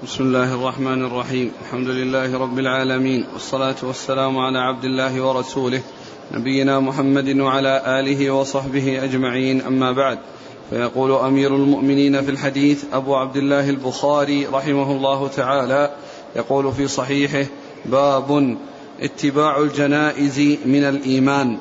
بسم الله الرحمن الرحيم. الحمد لله رب العالمين والصلاة والسلام على عبد الله ورسوله نبينا محمد وعلى آله وصحبه أجمعين. أما بعد فيقول أمير المؤمنين في الحديث أبو عبد الله البخاري رحمه الله تعالى يقول في صحيحه باب اتباع الجنائز من الإيمان.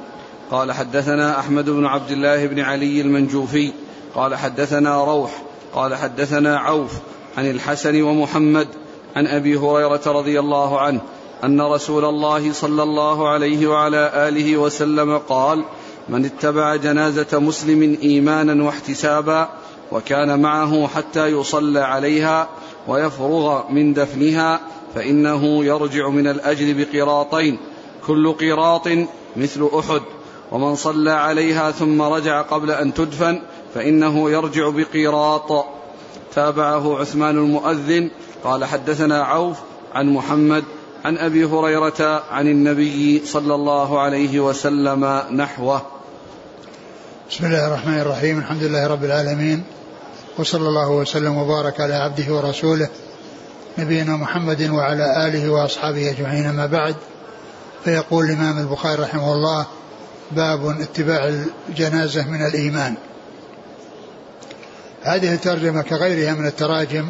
قال حدثنا أحمد بن عبد الله بن علي المنجوفي قال حدثنا روح قال حدثنا عوف عن الحسن ومحمد عن أبي هريرة رضي الله عنه أن رسول الله صلى الله عليه وعلى آله وسلم قال من اتبع جنازة مسلم إيمانا واحتسابا وكان معه حتى يصلى عليها ويفرغ من دفنها فإنه يرجع من الاجر بقراطين كل قراط مثل أحد ومن صلى عليها ثم رجع قبل أن تدفن فإنه يرجع بقيراط تابعه عثمان المؤذن قال حدثنا عوف عن محمد عن أبي هريرة عن النبي صلى الله عليه وسلم نحوه. بسم الله الرحمن الرحيم. الحمد لله رب العالمين. وصلى الله وسلم وبارك على عبده ورسوله نبينا محمد وعلى آله وأصحابه أجمعين. أما بعد فيقول الإمام البخاري رحمه الله باب اتباع الجنازة من الإيمان. هذه الترجمة كغيرها من التراجم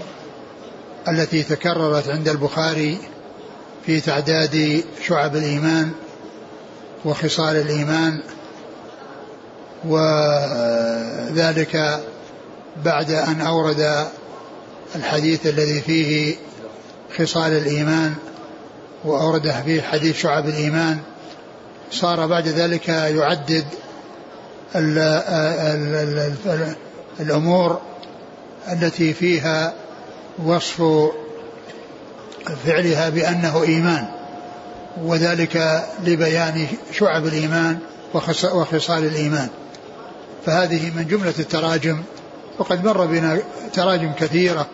التي تكررت عند البخاري في تعداد شعب الإيمان وخصال الإيمان وذلك بعد أن أورد الحديث الذي فيه خصال الإيمان وأورده فيه حديث شعب الإيمان صار بعد ذلك يعدد الأمور التي فيها وصف فعلها بأنه إيمان وذلك لبيان شعب الإيمان وخصال الإيمان. فهذه من جملة التراجم وقد مر بنا تراجم كثيرة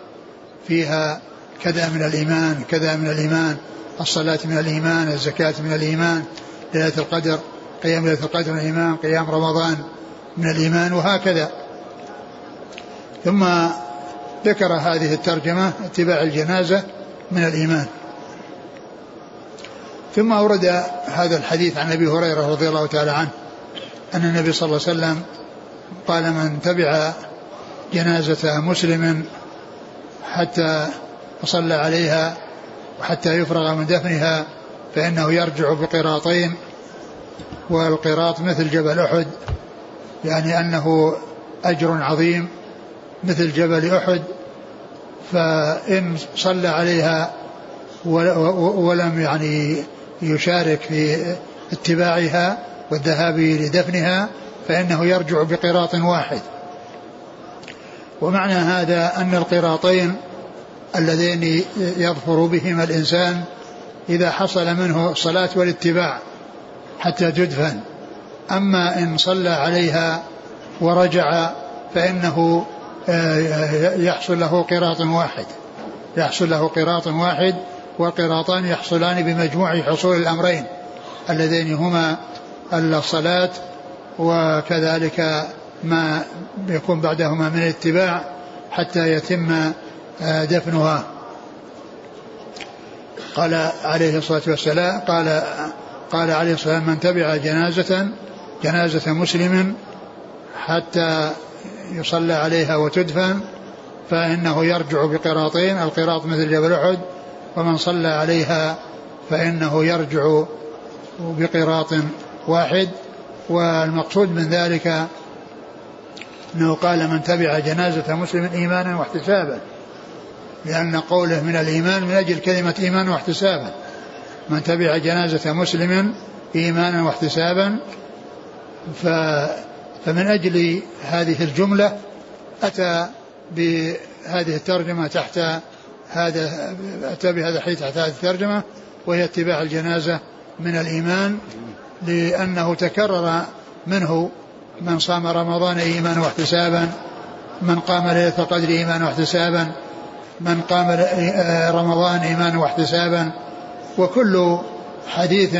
فيها كذا من الإيمان كذا من الإيمان الصلاة من الإيمان الزكاة من الإيمان ليلة القدر قيام ليلة القدر من الإيمان قيام رمضان من الإيمان وهكذا. ثم ذكر هذه الترجمة اتباع الجنازة من الإيمان. ثم أورد هذا الحديث عن أبي هريرة رضي الله تعالى عنه أن النبي صلى الله عليه وسلم قال من تبع جنازة مسلم حتى صلى عليها وحتى يفرغ من دفنها فإنه يرجع بقراطين والقراط مثل جبل أحد يعني أنه أجر عظيم مثل جبل أحد فإن صلى عليها ولم يعني يشارك في اتباعها والذهاب لدفنها فإنه يرجع بقراط واحد. ومعنى هذا أن القراطين اللذين يظفر بهما الإنسان إذا حصل منه الصلاة والاتباع حتى تدفن. أما إن صلى عليها ورجع فإنه يحصل له قراط واحد. يحصل له قراط واحد والقراطان يحصلان بمجموع حصول الأمرين. اللذين هما الصلاة وكذلك ما يكون بعدهما من الاتباع حتى يتم دفنها. قال عليه الصلاة والسلام قال قال عليه الصلاة والسلام من تبع جنازة جنازة مسلم حتى يصلى عليها وتدفن فإنه يرجع بقراطين القراط مثل جبل أحد ومن صلى عليها فإنه يرجع بقراط واحد. والمقصود من ذلك أنه قال من تبع جنازة مسلم إيمانا واحتسابا لأن قوله من الإيمان من أجل كلمة إيمان واحتسابا. من تبع جنازة مسلم إيمانا واحتسابا ف فمن أجل هذه الجملة أتى بهذه الترجمة تحت هذا أتى بهذا الحديث تحت هذه الترجمة وهي اتباع الجنازة من الإيمان لأنه تكرر منه من صام رمضان إيمانا واحتسابا من قام ليلة القدر إيمانا واحتسابا من قام رمضان إيمانا واحتسابا وكل حديث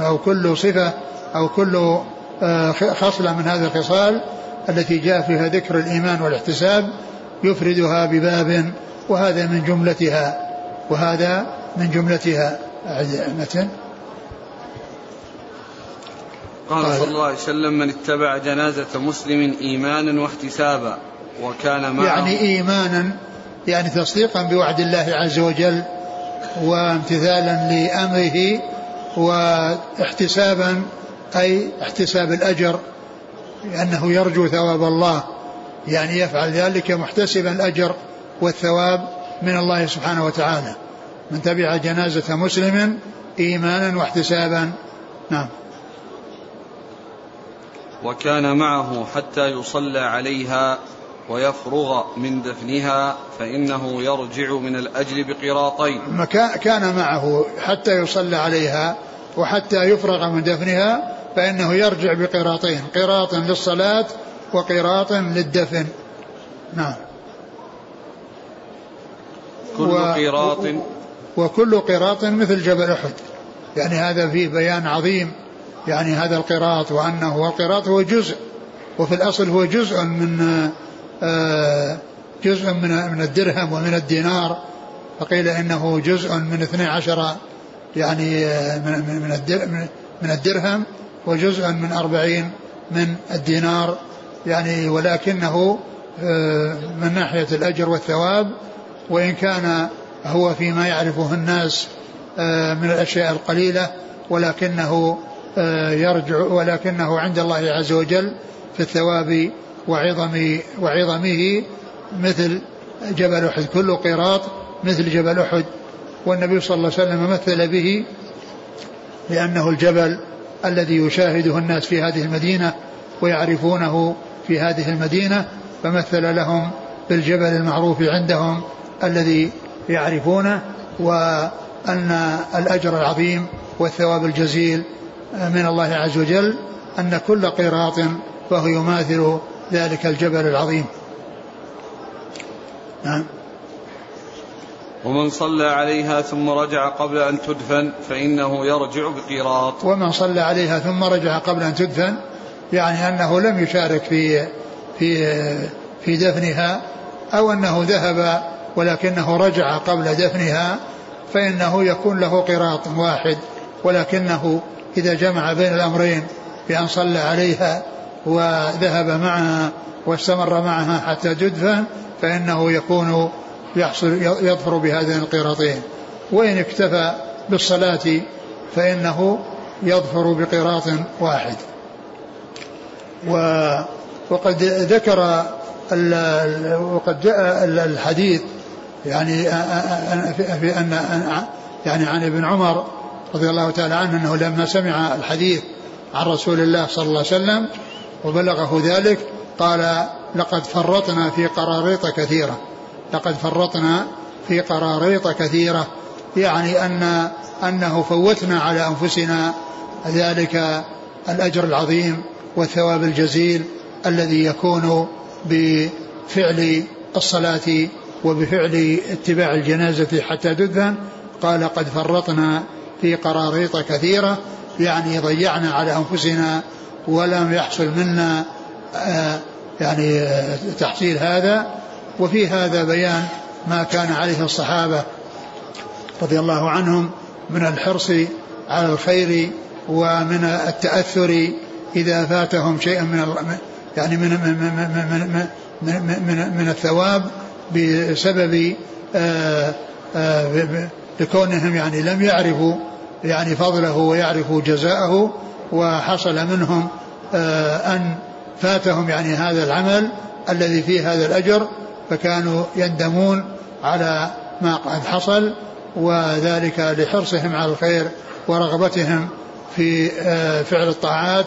أو كل صفة أو كل آه، خصلة من هذه الخصال التي جاء فيها ذكر الإيمان والاحتساب يفردها بباب وهذا من جملتها وهذا من جملتها. متن قال, قال صلى الله عليه وسلم من اتبع جنازة مسلم إيمانا واحتسابا وكان معه يعني إيمانا يعني تصديقا بوعد الله عز وجل وامتثالا لأمره واحتسابا أي احتساب الأجر لأنه يرجو ثواب الله. يعني يفعل ذلك محتسبا الأجر والثواب من الله سبحانه وتعالى. من تبع جنازة مسلم إيمانا واحتسابا. نعم. وكان معه حتى يصلى عليها ويفرغ من دفنها فإنه يرجع من الأجر بقراطين. كان معه حتى يصلى عليها وحتى يفرغ من دفنها فإنه يرجع بقراطين قراط للصلاة وقراط للدفن. نعم. كل قراط. وكل قراط مثل جبل أحد. يعني هذا فيه بيان عظيم يعني هذا القراط وأنه القراط هو جزء وفي الأصل هو جزء من آه، جزء من من الدرهم ومن الدينار. فقيل إنه جزء من 12 يعني آه، من من من الدرهم وجزء من أربعين من الدينار يعني ولكنه آه، من ناحية الأجر والثواب وإن كان هو فيما يعرفه الناس من الأشياء القليلة ولكنه يرجع ولكنه عند الله عز وجل في الثواب وعظم وعظمه مثل جبل أحد. كل قيراط مثل جبل أحد. والنبي صلى الله عليه وسلم مثل به لأنه الجبل الذي يشاهده الناس في هذه المدينة ويعرفونه في هذه المدينة فمثل لهم بالجبل المعروف عندهم الذي يعرفونه وأن الأجر العظيم والثواب الجزيل من الله عز وجل أن كل قيراط فهو يماثل ذلك الجبل العظيم. نعم. ومن صلى عليها ثم رجع قبل أن تدفن فإنه يرجع بقيراط. ومن صلى عليها ثم رجع قبل أن تدفن يعني أنه لم يشارك في في في دفنها أو أنه ذهب ولكنه رجع قبل دفنها فإنه يكون له قراط واحد. ولكنه إذا جمع بين الأمرين بأن صلى عليها وذهب معها واستمر معها حتى تدفن فإنه يكون يحصل يظفر بهذين القراطين. وإن اكتفى بالصلاة فإنه يظفر بقراط واحد. و وقد ذكر وقد جاء الحديث يعني في أن يعني عن ابن عمر رضي الله تعالى عنه أنه لما سمع الحديث عن رسول الله صلى الله عليه وسلم وبلغه ذلك قال لقد فرطنا في قراريط كثيرة. لقد فرطنا في قراريط كثيرة يعني أن أنه فوتنا على أنفسنا ذلك الأجر العظيم والثواب الجزيل الذي يكون بفعل الصلاة وبفعل اتباع الجنازة حتى تدفن قال قد فرطنا في قراريط كثيرة يعني ضيعنا على أنفسنا ولم يحصل منا آه، يعني آه، تحصيل هذا وفي هذا بيان ما كان عليه الصحابة رضي الله عنهم من الحرص على الخير ومن التأثر إذا فاتهم شيء من يعني من من من من, من, من, من الثواب بسبب آه، لكونهم يعني لم يعرفوا يعني فضله ويعرفوا جزاءه وحصل منهم آه، أن فاتهم يعني هذا العمل الذي فيه هذا الأجر فكانوا يندمون على ما قد حصل وذلك لحرصهم على الخير ورغبتهم في آه، فعل الطاعات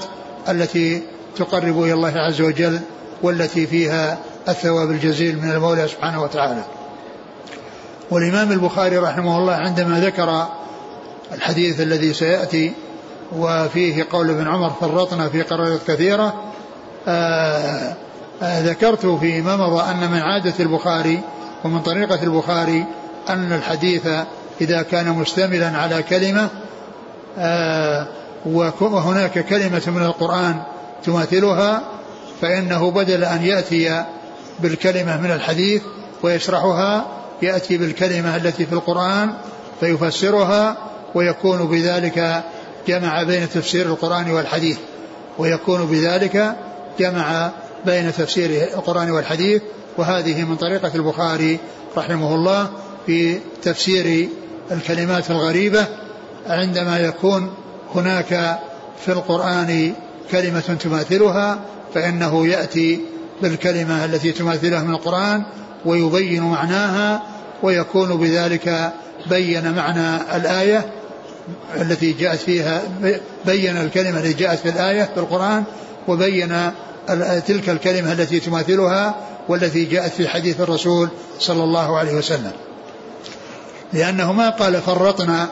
التي تقرب إلى الله عز وجل والتي فيها الثواب الجزيل من المولى سبحانه وتعالى. والإمام البخاري رحمه الله عندما ذكر الحديث الذي سيأتي وفيه قول ابن عمر فرطنا في قرارات كثيرة آآ آآ ذكرت فيما مضى أن من عادة البخاري ومن طريقة البخاري أن الحديث إذا كان مشتملا على كلمة وهناك كلمة من القرآن تماثلها فإنه بدل أن يأتي بالكلمة من الحديث ويشرحها يأتي بالكلمة التي في القرآن فيفسرها ويكون بذلك جمع بين تفسير القرآن والحديث ويكون بذلك جمع بين تفسير القرآن والحديث وهذه من طريقة البخاري رحمه الله في تفسير الكلمات الغريبة عندما يكون هناك في القرآن كلمة تماثلها فإنه يأتي بالكلمة التي تماثلها من القرآن ويبين معناها ويكون بذلك بين معنى الآية التي جاءت فيها بين الكلمة التي جاءت في الآية في القرآن وبين تلك الكلمة التي تماثلها والتي جاءت في حديث الرسول صلى الله عليه وسلم. لأنه ما قال فرطنا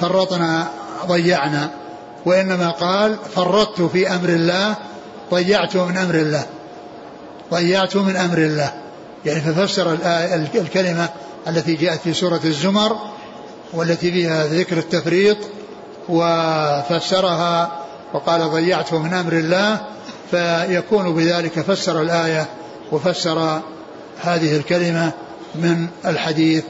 فرطنا ضيعنا وإنما قال فرطت في أمر الله ضيعت من أمر الله ضيعت من أمر الله. يعني ففسر الكلمة التي جاءت في سورة الزمر والتي فيها ذكر التفريط وفسرها وقال ضيعت من أمر الله فيكون بذلك فسر الآية وفسر هذه الكلمة من الحديث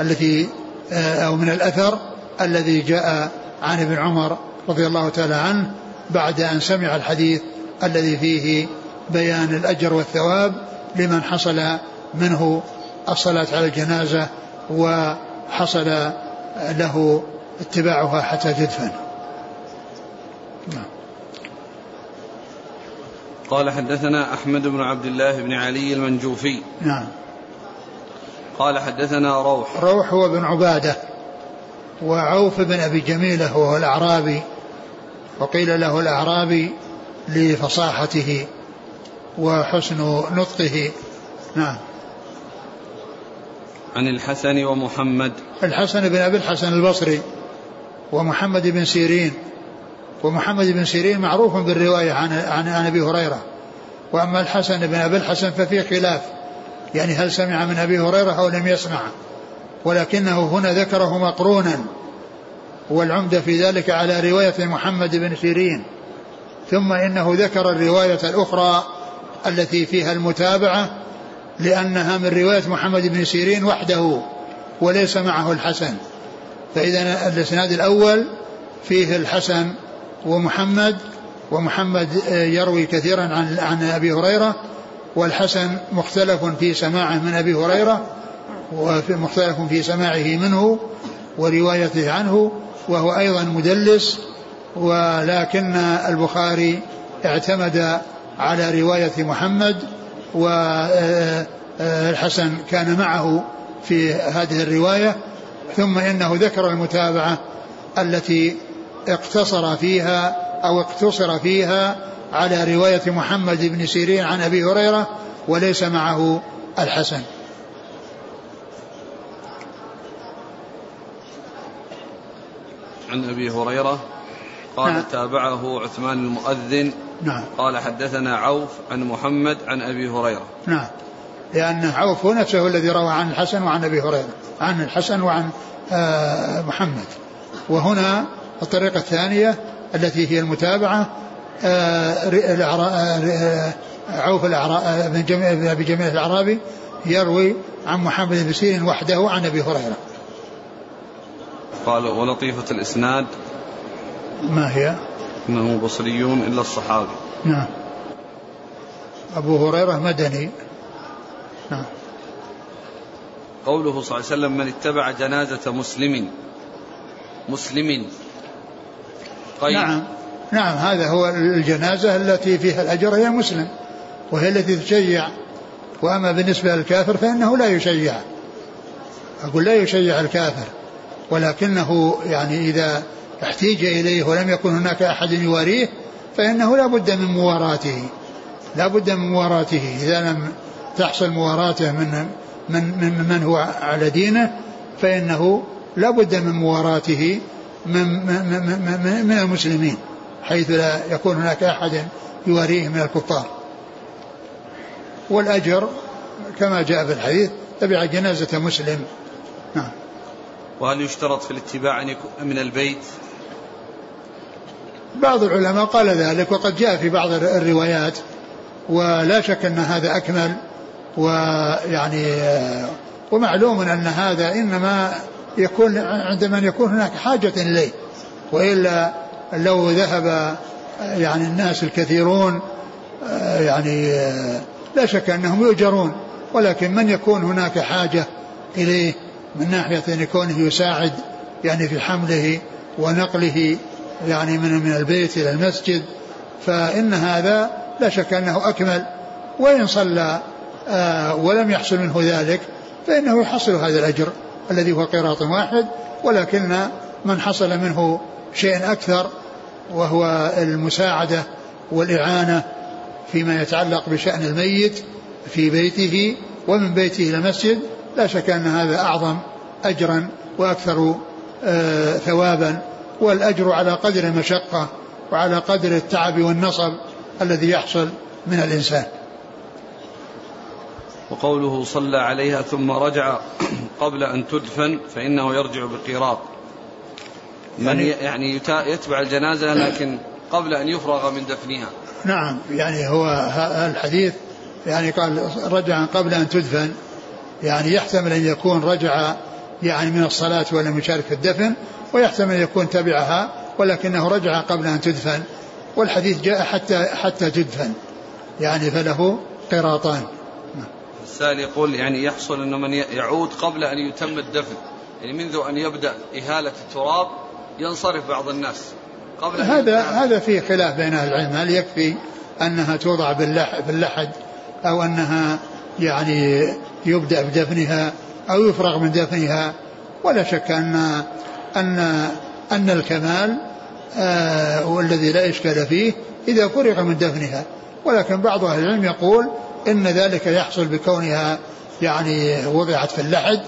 التي آه، أو من الأثر الذي جاء عن ابن عمر رضي الله تعالى عنه بعد أن سمع الحديث الذي فيه بيان الأجر والثواب لمن حصل منه الصلاة على الجنازة وحصل له اتباعها حتى تدفن. نعم. قال حدثنا أحمد بن عبد الله بن علي المنجوفي. نعم. قال حدثنا روح. روح هو بن عبادة وعوف بن أبي جميلة وهو الأعرابي وقيل له الأعرابي لفصاحته وحسن نطقه. نعم. عن الحسن ومحمد. الحسن بن أبي الحسن البصري ومحمد بن سيرين ومحمد بن سيرين معروف بالرواية عن, عن, أبي هريرة. وأما الحسن بن أبي الحسن ففي خلاف. يعني هل سمع من أبي هريرة أو لم يسمع؟ ولكنه هنا ذكره مقرونا. والعمدة في ذلك على رواية محمد بن سيرين. ثم إنه ذكر الرواية الأخرى التي فيها المتابعة لأنها من رواية محمد بن سيرين وحده وليس معه الحسن. فإذا الإسناد الأول فيه الحسن ومحمد ومحمد يروي كثيرا عن عن أبي هريرة والحسن مختلف في سماعه من أبي هريرة ومختلف في سماعه منه وروايته عنه وهو أيضا مدلس ولكن البخاري اعتمد على رواية محمد والحسن كان معه في هذه الرواية ثم إنه ذكر المتابعة التي اقتصر فيها أو اقتصر فيها على رواية محمد بن سيرين عن أبي هريرة وليس معه الحسن. عن أبي هريرة قال نعم. تابعه عثمان المؤذن. نعم. قال حدثنا عوف عن محمد عن أبي هريرة. نعم. لأن عوف هو نفسه الذي روى عن الحسن وعن أبي هريرة. عن الحسن وعن آه محمد. وهنا الطريقة الثانية التي هي المتابعة آه, آه، عوف آه، بن جميل أبي جميل الأعرابي يروي عن محمد بن سيرين وحده عن أبي هريرة. قال ولطيفة الإسناد ما هي؟ إنه بصريون إلا الصحابي. نعم. أبو هريرة مدني. نعم. قوله صلى الله عليه وسلم من اتبع جنازة مسلم مسلم طيب. نعم. نعم هذا هو الجنازة التي فيها الأجر هي مسلم وهي التي تشيع. وأما بالنسبة للكافر فإنه لا يشيع. أقول لا يشيع الكافر ولكنه يعني إذا احتيج إليه ولم يكن هناك أحد يواريه فإنه لا بد من مواراته. لا بد من مواراته. إذا لم تحصل مواراته من من من, من هو على دينه فإنه لا بد من مواراته. من, من, من, من المسلمين حيث لا يكون هناك أحد يواريه من الكفار. والأجر كما جاء في الحديث تبع جنازة مسلم. نعم. وهل يشترط في الاتباع من البيت؟ بعض العلماء قال ذلك وقد جاء في بعض الروايات ولا شك أن هذا أكمل ويعني ومعلوم أن هذا إنما يكون عند من يكون هناك حاجة إليه وإلا لو ذهب يعني الناس الكثيرون يعني لا شك أنهم يؤجرون ولكن من يكون هناك حاجة إليه من ناحية أن يكونه يساعد يعني في حمله ونقله يعني من من البيت إلى المسجد فإن هذا لا شك أنه أكمل. وإن صلى آه ولم يحصل منه ذلك فإنه يحصل هذا الأجر. الذي هو قراط واحد ولكن من حصل منه شيء أكثر وهو المساعدة والإعانة فيما يتعلق بشأن الميت في بيته ومن بيته إلى المسجد لا شك أن هذا أعظم أجرا وأكثر آه ثوابا. والأجر على قدر المشقة وعلى قدر التعب والنصب الذي يحصل من الإنسان. وقوله صلى عليها ثم رجع قبل أن تدفن فإنه يرجع بقيراط من يعني, يعني يتبع الجنازة لكن قبل أن يفرغ من دفنها. نعم يعني هو الحديث يعني قال رجع قبل أن تدفن يعني يحتمل أن يكون رجع يعني من الصلاة ولم يشارك في الدفن ويحتمل أن يكون تبعها ولكنه رجع قبل أن تدفن والحديث جاء حتى حتى تدفن يعني فله قراطان السائل يقول يعني يحصل أن من يعود قبل أن يتم الدفن. يعني منذ أن يبدأ إهالة التراب ينصرف بعض الناس قبل هذا هذا فيه خلاف بين أهل العلم. هل يكفي أنها توضع باللحد أو أنها يعني يبدأ بدفنها أو يفرغ من دفنها؟ ولا شك أن أن أن الكمال آه والذي لا إشكال فيه إذا فرغ من دفنها. ولكن بعض أهل العلم يقول إن ذلك يحصل بكونها يعني وضعت في اللحد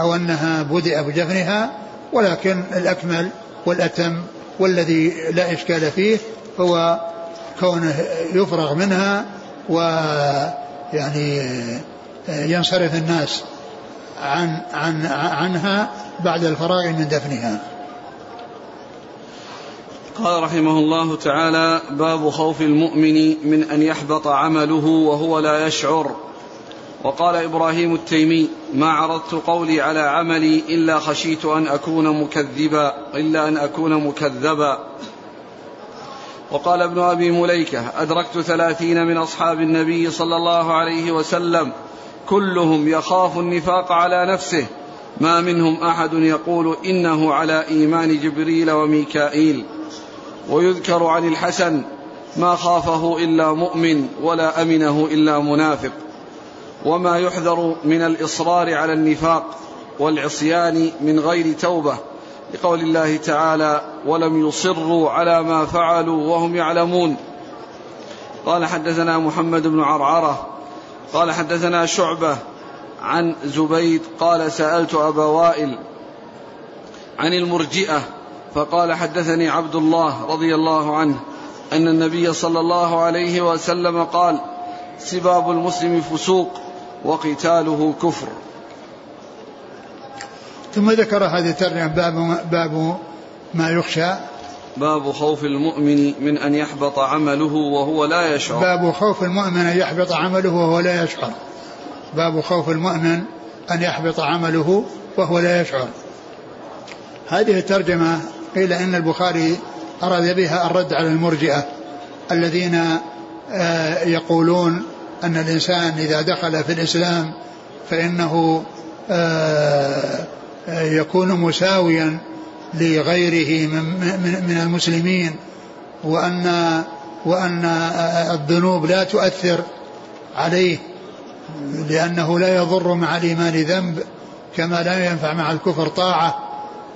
أو أنها بدأ بدفنها ولكن الأكمل والأتم والذي لا إشكال فيه هو كونه يفرغ منها ويعني ينصرف الناس عن عن عنها بعد الفراغ من دفنها. قال رحمه الله تعالى باب خوف المؤمن من أن يحبط عمله وهو لا يشعر. وقال إبراهيم التيمي ما عرضت قولي على عملي إلا خشيت أن أكون مكذبا إلا أن أكون مكذبا. وقال ابن أبي مليكة أدركت ثلاثين من أصحاب النبي صلى الله عليه وسلم كلهم يخاف النفاق على نفسه. ما منهم أحد يقول إنه على إيمان جبريل وميكائيل. ويذكر عن الحسن ما خافه إلا مؤمن ولا أمنه إلا منافق وما يحذر من الإصرار على النفاق والعصيان من غير توبة لقول الله تعالى ولم يصروا على ما فعلوا وهم يعلمون قال حدثنا محمد بن عرعرة قال حدثنا شعبة عن زبيد قال سألت أبا وائل عن المرجئة فقال حدثني عبد الله رضي الله عنه أن النبي صلى الله عليه وسلم قال سباب المسلم فسوق وقتاله كفر. ثم ذكر هذه الترجمة باب باب ما يخشى. باب خوف المؤمن من أن يحبط عمله وهو لا يشعر. باب خوف المؤمن أن يحبط عمله وهو لا يشعر. باب خوف المؤمن أن يحبط عمله وهو لا يشعر. هذه الترجمة قيل إن البخاري أراد بها الرد على المرجئة الذين آه، يقولون أن الإنسان إذا دخل في الإسلام فإنه آه، يكون مساويا لغيره من المسلمين وأن وأن الذنوب لا تؤثر عليه لأنه لا يضر مع الإيمان ذنب كما لا ينفع مع الكفر طاعة.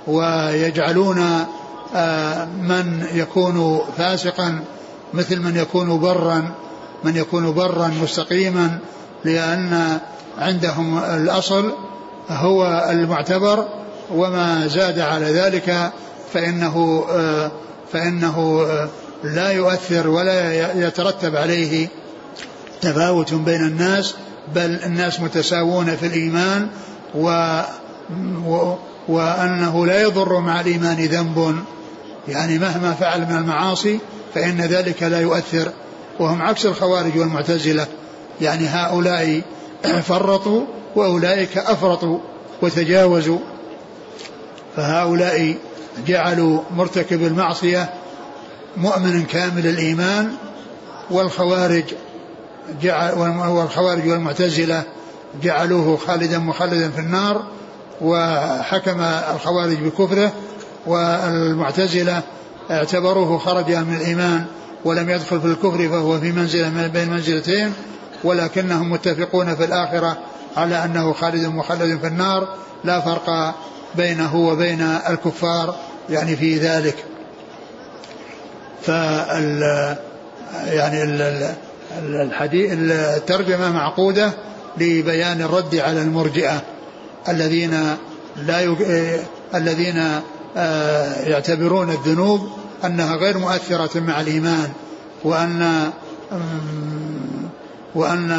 ويجعلون آه، من يكون فاسقا مثل من يكون برا من يكون برا مستقيما لأن عندهم الأصل هو المعتبر وما زاد على ذلك فإنه آه، فإنه آه، لا يؤثر ولا يترتب عليه تفاوت بين الناس بل الناس متساوون في الإيمان و وأنه لا يضر مع الإيمان ذنب. يعني مهما فعل من المعاصي فإن ذلك لا يؤثر. وهم عكس الخوارج والمعتزلة. يعني هؤلاء فرطوا وأولئك أفرطوا وتجاوزوا. فهؤلاء جعلوا مرتكب المعصية مؤمن كامل الإيمان والخوارج جعل والخوارج والمعتزلة جعلوه خالدا مخلدا في النار. وحكم الخوارج بكفره والمعتزلة اعتبروه خرج من الإيمان ولم يدخل في الكفر فهو في منزلة من بين منزلتين ولكنهم متفقون في الآخرة على أنه خالد مخلد في النار لا فرق بينه وبين الكفار يعني في ذلك. فال يعني الحديث الترجمة معقودة لبيان الرد على المرجئة. الذين لا يج... الذين آه، يعتبرون الذنوب أنها غير مؤثرة مع الإيمان وأن وأن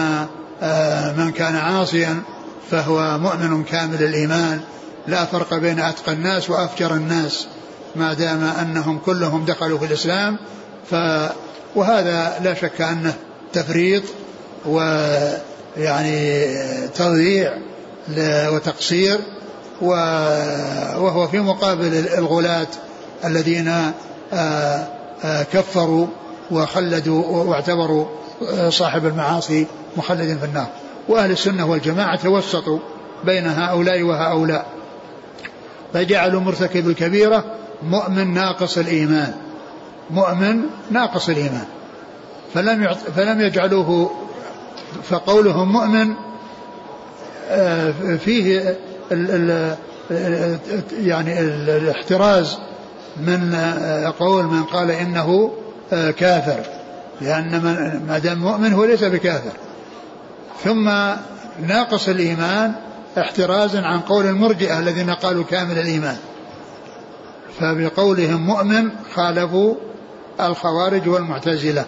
آه، من كان عاصيا فهو مؤمن كامل الإيمان. لا فرق بين أتقى الناس وأفجر الناس ما دام أنهم كلهم دخلوا في الإسلام. ف وهذا لا شك أنه تفريط ويعني تضييع وتقصير وهو في مقابل الغلاة الذين كفروا وخلدوا واعتبروا صاحب المعاصي مخلدا في النار وأهل السنة والجماعة توسطوا بين هؤلاء وهؤلاء فجعلوا مرتكب الكبيرة مؤمن ناقص الإيمان مؤمن ناقص الإيمان فلم. فلم يجعلوه فقولهم مؤمن فيه ال ال يعني الاحتراز من قول من قال إنه كافر لأن ما دام مؤمن هو ليس بكافر. ثم ناقص الإيمان احترازا عن قول المرجئة الذين قالوا كامل الإيمان. فبقولهم مؤمن خالفوا الخوارج والمعتزلة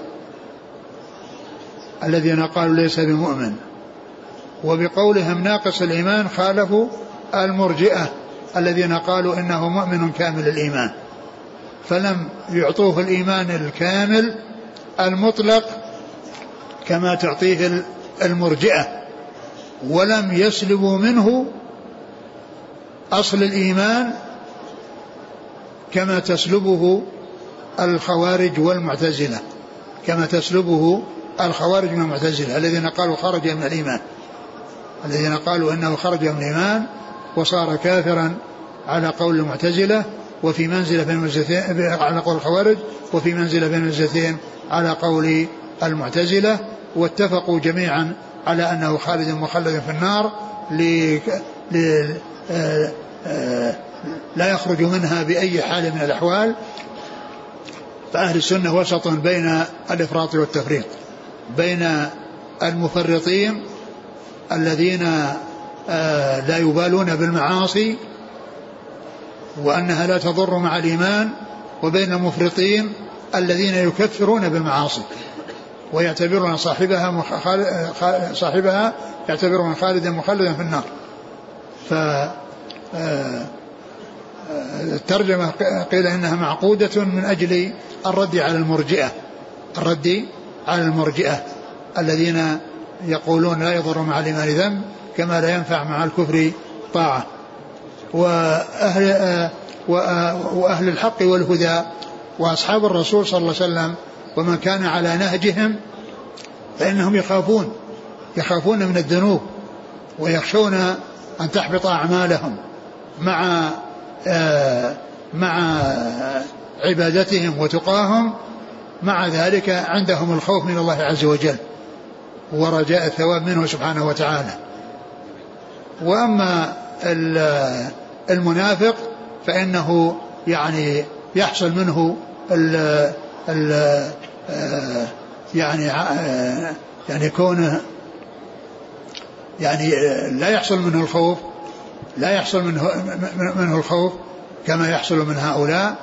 الذين قالوا ليس بمؤمن. وبقولهم ناقص الإيمان خالفوا المرجئة الذين قالوا إنه مؤمن كامل الإيمان. فلم يعطوه الإيمان الكامل المطلق كما تعطيه المرجئة ولم يسلبوا منه أصل الإيمان كما تسلبه الخوارج والمعتزلة كما تسلبه الخوارج من المعتزله الذين قالوا خرج من الإيمان. الذين قالوا أنه خرج من الإيمان وصار كافرا على قول المعتزلة وفي منزلة بين المنزلتين على قول الخوارج وفي منزلة بين المنزلتين على قول المعتزلة واتفقوا جميعا على أنه خالد مخلد في النار ل... ل... آه، آه، لا يخرج منها بأي حال من الأحوال. فأهل السنة وسط بين الإفراط والتفريط بين المفرطين الذين آه، لا يبالون بالمعاصي وأنها لا تضر مع الإيمان وبين المفرطين الذين يكفرون بالمعاصي ويعتبرون صاحبها صاحبها يعتبرون خالدا مخلدا في النار. ف آه، الترجمة قيل إنها معقودة من أجل الرد على المرجئة الرد على المرجئة الذين يقولون لا يضر مع الإيمان ذنب كما لا ينفع مع الكفر طاعة. وأهل, وأهل الحق والهدى وأصحاب الرسول صلى الله عليه وسلم ومن كان على نهجهم فإنهم يخافون يخافون من الذنوب ويخشون أن تحبط أعمالهم مع مع عبادتهم وتقاهم. مع ذلك عندهم الخوف من الله عز وجل. ورجاء الثواب منه سبحانه وتعالى. وأما المنافق فإنه يعني يحصل منه ال ال يعني يعني كونه يعني لا يحصل منه الخوف لا يحصل منه منه الخوف كما يحصل من هؤلاء.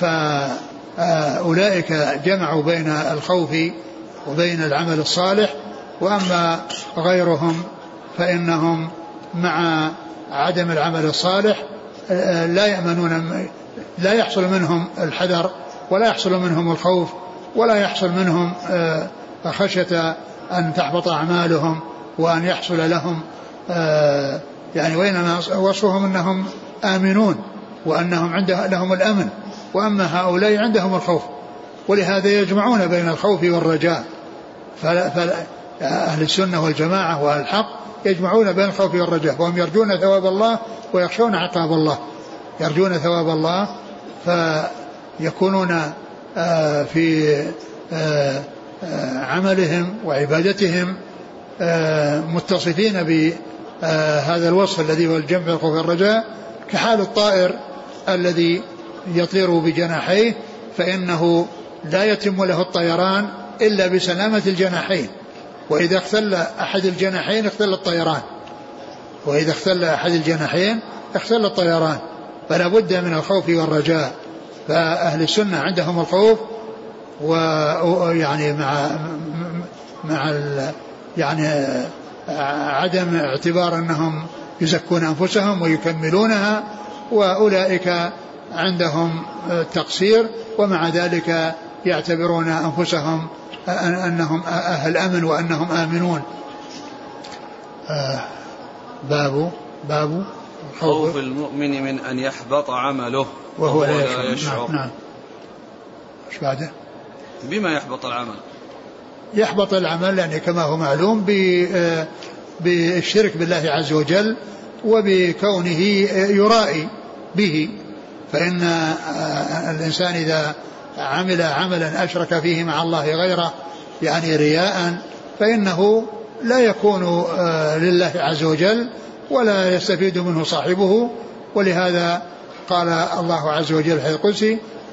فأولئك جمعوا بين الخوف وبين العمل الصالح وأما غيرهم فإنهم مع عدم العمل الصالح لا يأمنون لا يحصل منهم الحذر ولا يحصل منهم الخوف ولا يحصل منهم خشية أن تحبط أعمالهم وأن يحصل لهم آه يعني وإنما وصفهم أنهم آمنون وأنهم عنده لهم الأمن. وأما هؤلاء عندهم الخوف ولهذا يجمعون بين الخوف والرجاء. فأهل السنة والجماعة وأهل الحق يجمعون بين الخوف والرجاء وهم يرجون ثواب الله ويخشون عقاب الله. يرجون ثواب الله فيكونون آه، في آه، آه، عملهم وعبادتهم متصفين بهذا الوصف الذي هو الجمع الخوف والرجاء. كحال الطائر الذي يطير بجناحيه فإنه لا يتم له الطيران إلا بسلامة الجناحين. وإذا اختل أحد الجناحين اختل الطيران. وإذا اختل أحد الجناحين اختل الطيران. فلا بد من الخوف والرجاء. فأهل السنة عندهم الخوف ويعني مع مع يعني عدم اعتبار أنهم يزكون أنفسهم ويكملونها وأولئك عندهم تقصير ومع ذلك يعتبرون أنفسهم أنهم أهل أمن وأنهم آمنون آه، باب باب خوف المؤمن من أن يحبط عمله وهو لا يشعر. نعم, نعم. إيش بعده؟ بما يحبط العمل يحبط العمل يعني كما هو معلوم آه، بالشرك بالله عز وجل وبكونه يرائي به فإن آه، الإنسان إذا عمل عملا أشرك فيه مع الله غيره يعني رياء فإنه لا يكون آه، لله عز وجل ولا يستفيد منه صاحبه. ولهذا قال الله عز وجل في القدس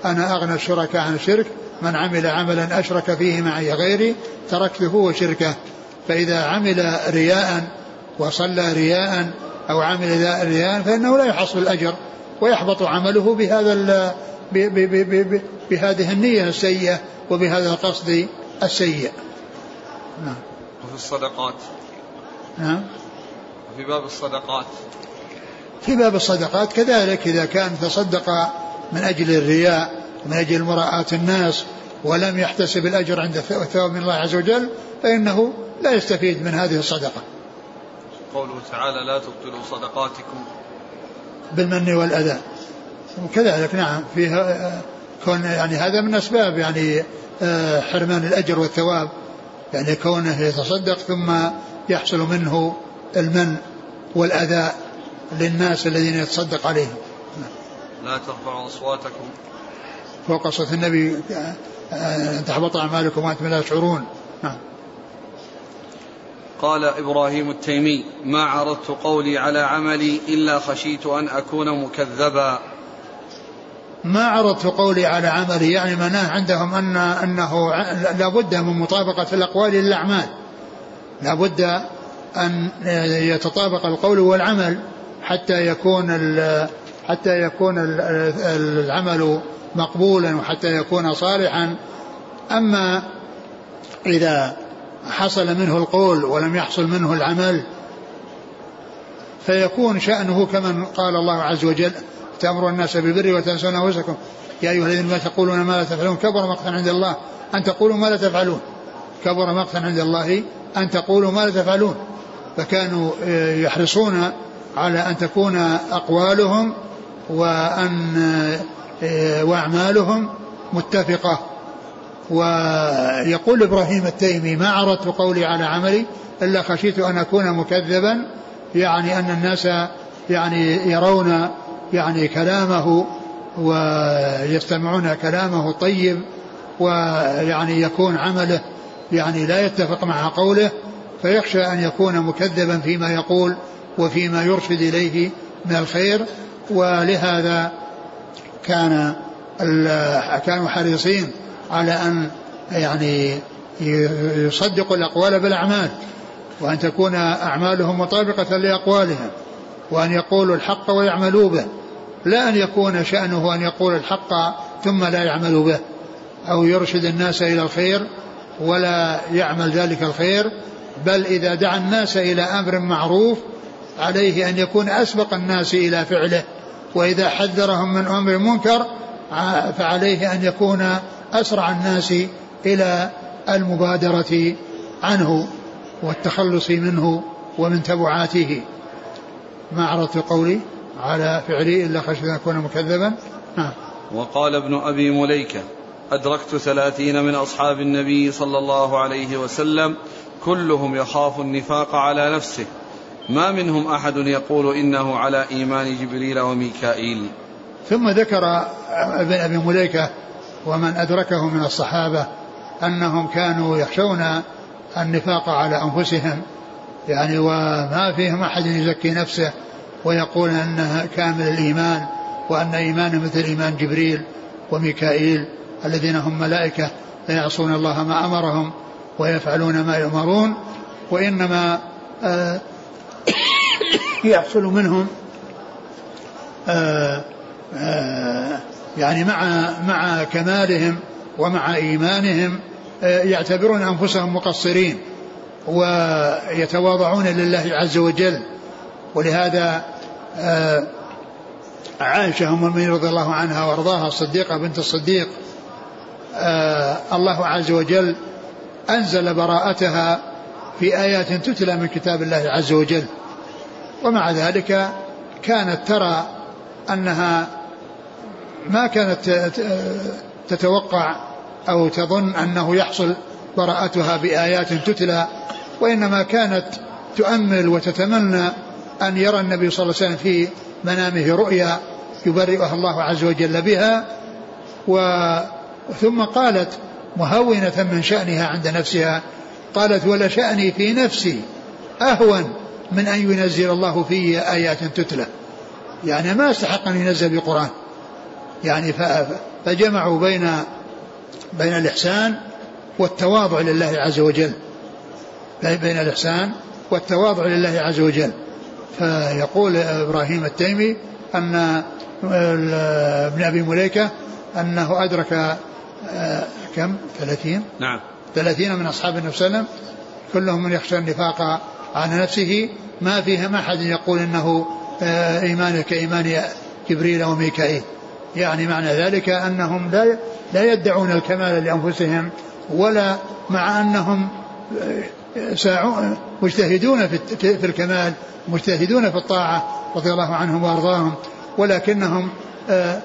أنا أغنى الشركاء عن الشرك من عمل عملا أشرك فيه معي غيري تركته وشركه. فإذا عمل رياء وصلى رياء أو عمل رياء فإنه لا يحصل الأجر ويحبط عمله بهذا بهذه النية السيئة وبهذا القصد السيء. نعم. وفي الصدقات. نعم. وفي باب الصدقات. في باب الصدقات كذلك إذا كان تصدق من أجل الرياء من أجل مراءة الناس ولم يحتسب الأجر عند الثواب من الله عز وجل فإنه لا يستفيد من هذه الصدقة. قوله تعالى لا تبطلوا صدقاتكم. بالمن والأذى. وكذلك نعم. فيها كون يعني هذا من أسباب يعني آه، حرمان الأجر والثواب. يعني كونه يتصدق ثم يحصل منه المن والأذى للناس الذين يتصدق عليهم لا ترفعوا أصواتكم. فوق صوت النبي أن تحبط أعمالكم وأنتم لا تشعرون. نعم. قال إبراهيم التيمي ما عرضت قولي على عملي إلا خشيت أن أكون مكذبا. ما عرضت قولي على عملي يعني معناه عندهم أن أنه لابد من مطابقة الأقوال للأعمال. لابد أن يتطابق القول والعمل حتى يكون حتى يكون العمل مقبولا وحتى يكون صالحا. أما إذا حصل منه القول ولم يحصل منه العمل فيكون شأنه كمن قال الله عز وجل تأمر الناس بالبر وتنسون أنفسكم. يا أيها الذين ما تقولون ما لا تفعلون؟ كبر مقتا عند الله أن تقولوا ما لا تفعلون. كبر مقتا عند الله أن تقولوا ما لا تفعلون. فكانوا آه، يحرصون على أن تكون أقوالهم وأن آه، وأعمالهم متفقة. ويقول إبراهيم التيمي ما عرضت قولي على عملي إلا خشيت أن أكون مكذبا. يعني أن الناس يعني يرون يعني كلامه ويستمعون كلامه الطيب ويعني يكون عمله يعني لا يتفق مع قوله فيخشى أن يكون مكذبا فيما يقول وفيما يرشد إليه من الخير. ولهذا كان كانوا حريصين على أن يعني يصدقوا الأقوال بالأعمال وأن تكون أعمالهم مطابقة لأقوالهم وأن يقولوا الحق ويعملوا به. لا أن يكون شأنه أن يقول الحق ثم لا يعمل به أو يرشد الناس إلى الخير ولا يعمل ذلك الخير بل إذا دعا الناس إلى أمر معروف عليه أن يكون أسبق الناس إلى فعله وإذا حذرهم من أمر منكر فعليه أن يكون أسرع الناس إلى المبادرة عنه والتخلص منه ومن تبعاته. ما عرضت قولي. على فعلي إلا خشيت أن أكون مكذبا. نعم. وقال ابن أبي مليكة أدركت ثلاثين من أصحاب النبي صلى الله عليه وسلم كلهم يخاف النفاق على نفسه. ما منهم أحد يقول إنه على إيمان جبريل وميكائيل. ثم ذكر ابن أبي مليكة ومن أدركه من الصحابة أنهم كانوا يخشون النفاق على أنفسهم يعني وما فيهم أحد يزكي نفسه. ويقول أنها كامل الإيمان وأن إيمانه مثل إيمان جبريل وميكائيل الذين هم ملائكة لا يعصون الله ما أمرهم ويفعلون ما يؤمرون وإنما آه يحصل منهم آه آه يعني مع مع كمالهم ومع إيمانهم آه يعتبرون أنفسهم مقصرين ويتواضعون لله عز وجل. ولهذا آه عائشة أم المؤمنين رضي الله عنها وأرضاها الصديقة بنت الصديق آه الله عز وجل أنزل براءتها في آيات تتلى من كتاب الله عز وجل. ومع ذلك كانت ترى أنها ما كانت تتوقع أو تظن أنه يحصل براءتها بآيات تتلى وإنما كانت تؤمل وتتمنى أن يرى النبي صلى الله عليه وسلم في منامه رؤيا يبرئها الله عز وجل بها و ثم قالت مهونة من شأنها عند نفسها قالت ولا شأني في نفسي أهون من أن ينزل الله في آيات تتلى. يعني ما استحق أن ينزل بقرآن. يعني فجمعوا بين بين الإحسان والتواضع لله عز وجل. بين الإحسان والتواضع لله عز وجل. فيقول إبراهيم التيمي أن ابن أبي مليكة أنه أدرك آه، كم؟ ثلاثين؟ نعم. ثلاثين من أصحاب النبي صلى الله عليه وسلم كلهم من يخشى النفاق على نفسه. ما فيهم أحد يقول أنه آه، إيمانه كإيمان جبريل وميكائيل يعني معنى ذلك أنهم لا لا يدعون الكمال لأنفسهم ولا مع أنهم آه، مجتهدون في الكمال مجتهدون في الطاعة رضي الله عنهم وأرضاهم ولكنهم آه،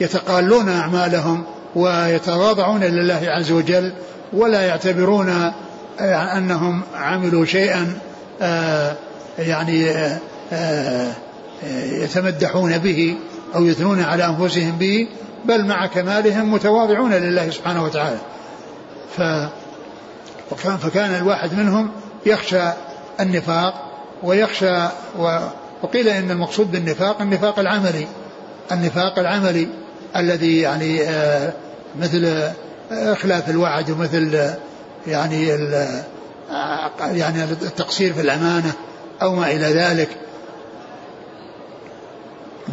يتقالون أعمالهم ويتواضعون لله عز وجل ولا يعتبرون أنهم عملوا شيئا آه، يعني آه، آه، يتمدحون به أو يثنون على أنفسهم به بل مع كمالهم متواضعون لله سبحانه وتعالى. ف فكان الواحد منهم يخشى النفاق ويخشى وقيل إن المقصود بالنفاق النفاق العملي. النفاق العملي الذي يعني مثل إخلاف الوعد ومثل يعني يعني التقصير في الأمانة أو ما إلى ذلك.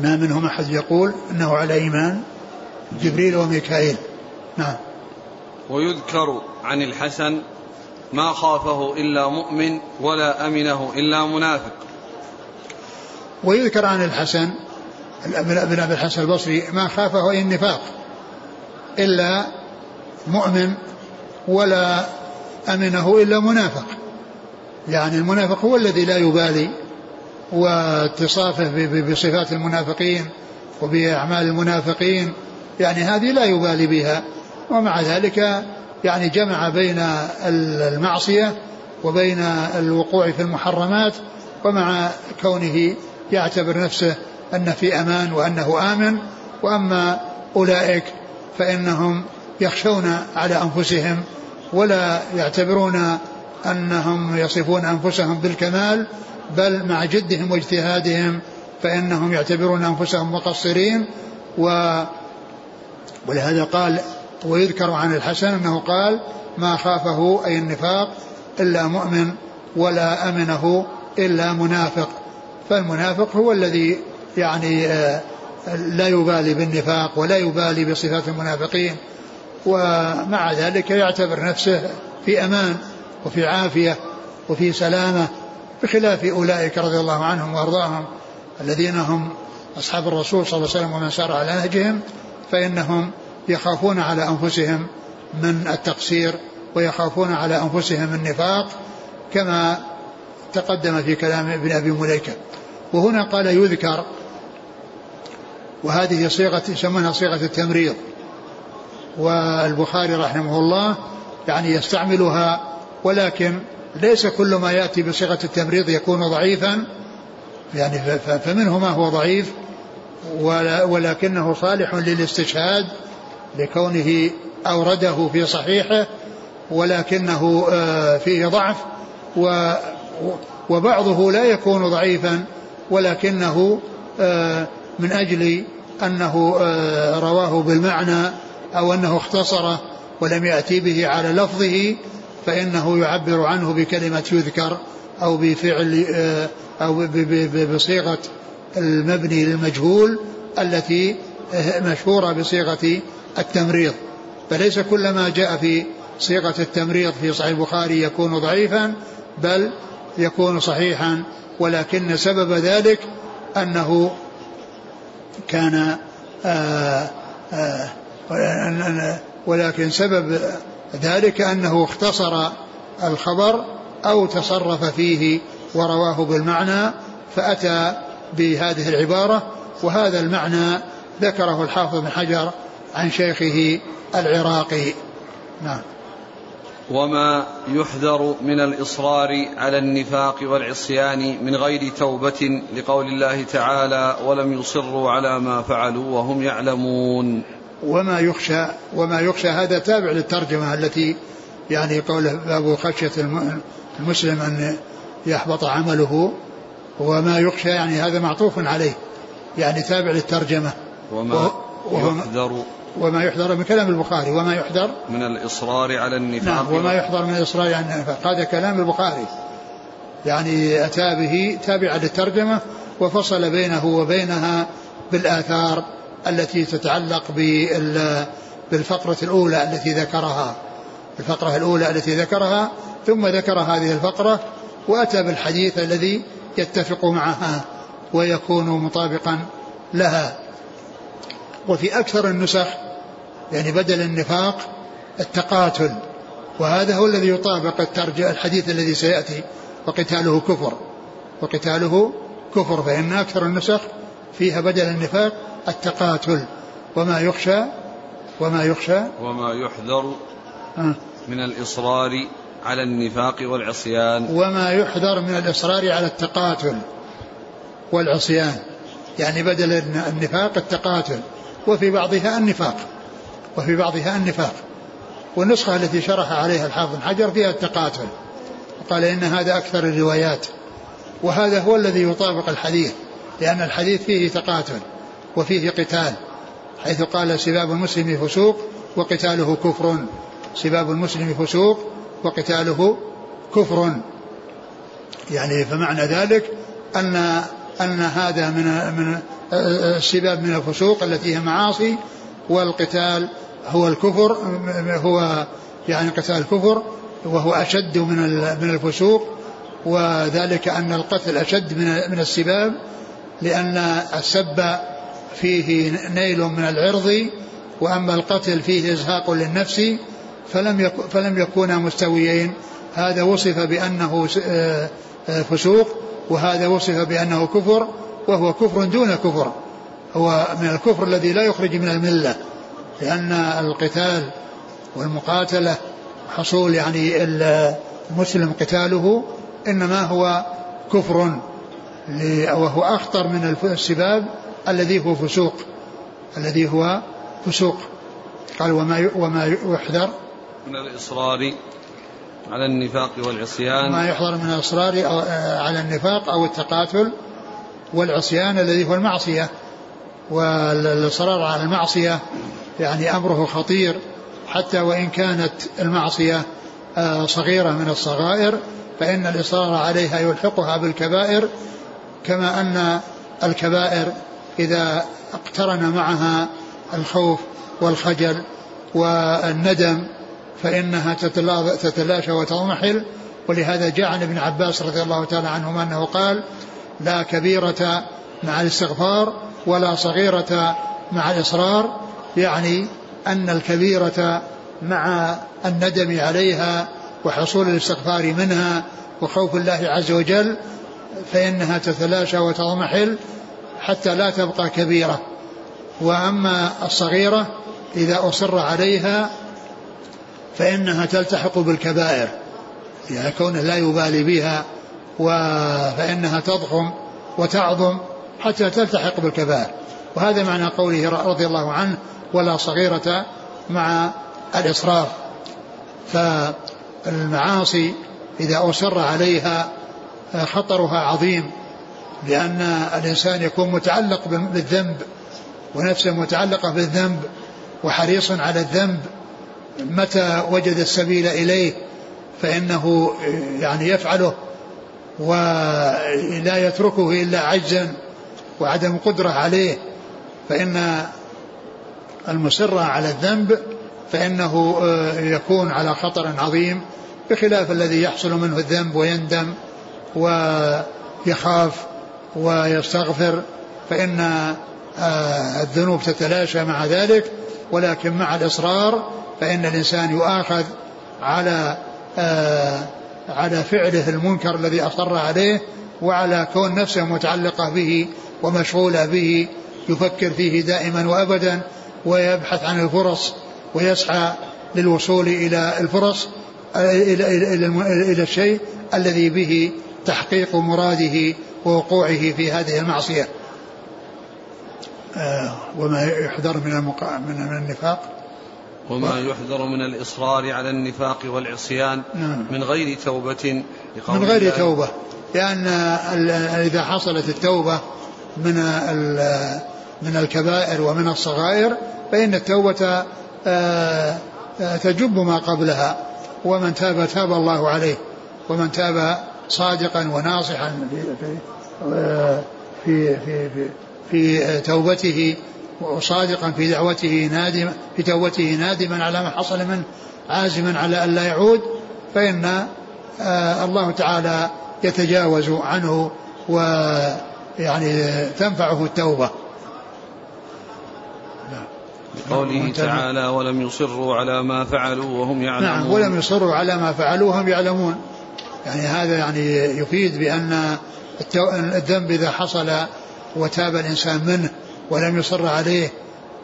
ما منهم أحد يقول أنه على إيمان جبريل وميكائيل. نعم. ويذكر عن الحسن ما خافه إلا مؤمن ولا أمنه إلا منافق. ويذكر عن الحسن ابن أبي الحسن البصري ما خافه إلا النفاق إلا مؤمن ولا أمنه إلا منافق. يعني المنافق هو الذي لا يبالي واتصافه بصفات المنافقين وبأعمال المنافقين. يعني هذه لا يبالي بها. ومع ذلك يعني جمع بين المعصية وبين الوقوع في المحرمات ومع كونه يعتبر نفسه أن في أمان وأنه آمن. وأما أولئك فإنهم يخشون على أنفسهم ولا يعتبرون أنهم يصفون أنفسهم بالكمال بل مع جدهم واجتهادهم فإنهم يعتبرون أنفسهم مقصرين. و ولهذا قال ويذكر عن الحسن أنه قال ما خافه أي النفاق إلا مؤمن ولا أمنه إلا منافق. فالمنافق هو الذي يعني آه، لا يبالي بالنفاق ولا يبالي بصفات المنافقين ومع ذلك يعتبر نفسه في أمان وفي عافية وفي سلامة بخلاف أولئك رضي الله عنهم وأرضاهم الذين هم أصحاب الرسول صلى الله عليه وسلم ومن سار على نهجهم فإنهم يخافون على أنفسهم من التقصير ويخافون على أنفسهم النفاق كما تقدم في كلام ابن أبي مليكة. وهنا قال يذكر وهذه صيغة يسمونها صيغة التمريض. والبخاري رحمه الله يعني يستعملها ولكن ليس كل ما يأتي بصيغة التمريض يكون ضعيفا. يعني فمنه ما هو ضعيف ولكنه صالح للاستشهاد لكونه أورده في صحيحه ولكنه آه، فيه ضعف وبعضه لا يكون ضعيفا ولكنه آه، من أجل أنه آه، رواه بالمعنى أو أنه اختصره ولم يأتي به على لفظه فإنه يعبر عنه بكلمة يذكر أو بفعل أو بصيغة المبني للمجهول التي مشهورة بصيغة التمريض. فليس كل ما جاء في صيغة التمريض في صحيح البخاري يكون ضعيفا بل يكون صحيحا. ولكن سبب ذلك أنه كان آآ آآ ولكن سبب ذلك أنه اختصر الخبر أو تصرف فيه ورواه بالمعنى فأتى بهذه العبارة. وهذا المعنى ذكره الحافظ بن حجر عن شيخه العراقي. نعم. وما يحذر من الإصرار على النفاق والعصيان من غير توبة لقول الله تعالى ولم يصروا على ما فعلوا وهم يعلمون وما يخشى وما يخشى هذا تابع للترجمة التي يعني قوله باب خشية المسلم أن يحبط عمله. وما يخشى يعني هذا معطوف عليه يعني تابع للترجمة. وما يحذر وما يحذر من كلام البخاري وما يحذر من الإصرار على النفاق. نعم وما يحذر من الإصرار على النفاق. هذا كلام البخاري. يعني أتى به تابعا للترجمة وفصل بينه وبينها بالآثار التي تتعلق بالفقرة الأولى التي ذكرها. الفقرة الأولى التي ذكرها ثم ذكر هذه الفقرة وأتى بالحديث الذي يتفق معها ويكون مطابقا لها. وفي أكثر النسخ يعني بدل النفاق التقاتل. وهذا هو الذي يطابق الترجع الحديث الذي سيأتي وقتاله كفر. وقتاله كفر فإن أكثر النسخ فيها بدل النفاق التقاتل. وما يخشى وما يخشى. وما يحذر. من الإصرار على النفاق والعصيان. وما يحذر من الإصرار على التقاتل والعصيان. يعني بدل النفاق التقاتل. وفي بعضها النفاق. وفي بعضها النفاق. والنسخة التي شرح عليها الحافظ حجر فيها التقاتل. وقال إن هذا أكثر الروايات. وهذا هو الذي يطابق الحديث لأن الحديث فيه تقاتل وفيه قتال حيث قال سباب المسلم فسوق وقتاله كفر. سباب المسلم فسوق وقتاله كفر. يعني فمعنى ذلك أن أن هذا من من السباب من الفسوق التي هي معاصي والقتال هو الكفر هو يعني قتال الكفر وهو أشد من من الفسوق وذلك أن القتل أشد من من السباب لأن السب فيه نيل من العرض وأما القتل فيه إزهاق للنفس فلم فلم يكونا مستويين. هذا وصف بأنه آه، آه، فسوق وهذا وصف بأنه كفر وهو كفر دون كفر. هو من الكفر الذي لا يخرج من الملة لأن القتال والمقاتلة حصول يعني المسلم قتاله إنما هو كفر وهو أخطر من السباب الذي هو فسوق الذي هو فسوق. قال وما وما يحذر من الإصرار على النفاق والعصيان. ما يحضر من الإصرار على النفاق أو التقاتل والعصيان الذي هو المعصية والإصرار على المعصية يعني أمره خطير حتى وإن كانت المعصية آه، صغيرة من الصغائر فإن الإصرار عليها يلحقها بالكبائر كما أن الكبائر إذا اقترن معها الخوف والخجل والندم فإنها تتلاشى وتضمحل. ولهذا جاء عن ابن عباس رضي الله تعالى عنهما أنه قال لا كبيرة مع الاستغفار ولا صغيرة مع الإصرار يعني أن الكبيرة مع الندم عليها وحصول الاستغفار منها وخوف الله عز وجل فإنها تتلاشى وتضمحل حتى لا تبقى كبيرة. وأما الصغيرة إذا أصر عليها فإنها تلتحق بالكبائر يعني كونه لا يبالي بها فإنها تضخم وتعظم حتى تلتحق بالكبائر. وهذا معنى قوله رضي الله عنه ولا صغيرة مع الإصرار فالمعاصي إذا أصر عليها خطرها عظيم لأن الإنسان يكون متعلق بالذنب ونفسه متعلقة بالذنب وحريص على الذنب. متى وجد السبيل إليه؟ فإنه يعني يفعله. ولا يتركه إلا عجزا وعدم قدرة عليه فإن المصر على الذنب فإنه يكون على خطر عظيم بخلاف الذي يحصل منه الذنب ويندم ويخاف ويستغفر فإن الذنوب تتلاشى مع ذلك ولكن مع الإصرار فإن الإنسان يؤاخذ على على فعله المنكر الذي أصر عليه وعلى كون نفسه متعلقة به ومشغولة به يفكر فيه دائما وأبدا ويبحث عن الفرص ويسعى للوصول إلى الفرص إلى, الشيء الذي به تحقيق مراده ووقوعه في هذه المعصية آه وما يحذر. من, من النفاق وما يحذر من الإصرار على النفاق والعصيان نعم. من غير توبة من غير توبة. لأن إذا حصلت التوبة من من الكبائر ومن الصغائر فإن التوبة آه، آه، تجب ما قبلها. ومن تاب تاب الله عليه. ومن تاب صادقا وناصحا في في في في, في توبته وصادقا في دعوته نادما في توبته نادما على ما حصل منه عازما على أن لا يعود. فإن آه، الله تعالى يتجاوز عنه ويعني تنفعه التوبة. قوله تعالى ولم يصروا على ما فعلوا وهم يعلمون. نعم ولم يصروا على ما فعلوا وهم يعلمون. يعني هذا يعني يفيد بأن الذنب إذا حصل وتاب الإنسان منه ولم يصر عليه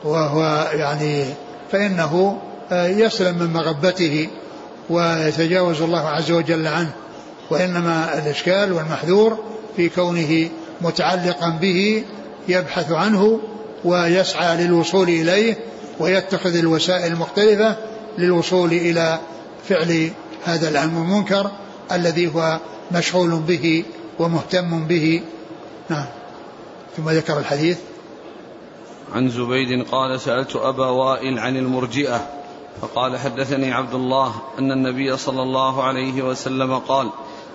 وهو يعني فإنه يسلم من مغبته ويتجاوز الله عز وجل عنه. وإنما الإشكال والمحذور في كونه متعلقا به يبحث عنه ويسعى للوصول إليه ويتخذ الوسائل المختلفة للوصول إلى فعل هذا الأمر المنكر الذي هو مشغول به ومهتم به. نعم. ثم ذكر الحديث. عن زبيد قال سألت أبا وائل عن المرجئة فقال حدثني عبد الله أن النبي صلى الله عليه وسلم قال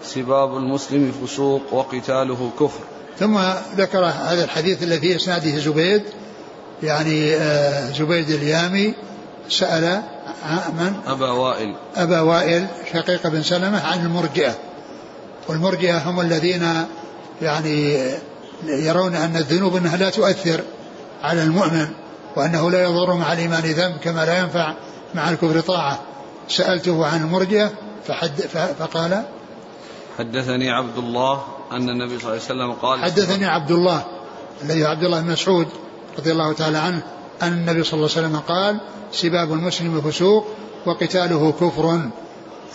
سباب المسلم فسوق وقتاله كفر. ثم ذكر هذا الحديث الذي في إسناده زبيد يعني آه، زبيد اليامي سأل من؟ أبا وائل. أبا وائل شقيق بن سلمة عن المرجئة. والمرجئة هم الذين يعني يرون أن الذنوب أنها لا تؤثر. على المؤمن وأنه لا يضر مع الإيمان ذنب كما لا ينفع مع الكفر طاعة. سألته عن المرجئة فحد فقال حدثني عبد الله أن النبي صلى الله عليه وسلم قال حدثني عبد الله الذي عبد الله بن مسعود رضي الله تعالى عنه أن النبي صلى الله عليه وسلم قال سباب المسلم فسوق وقتاله كفر.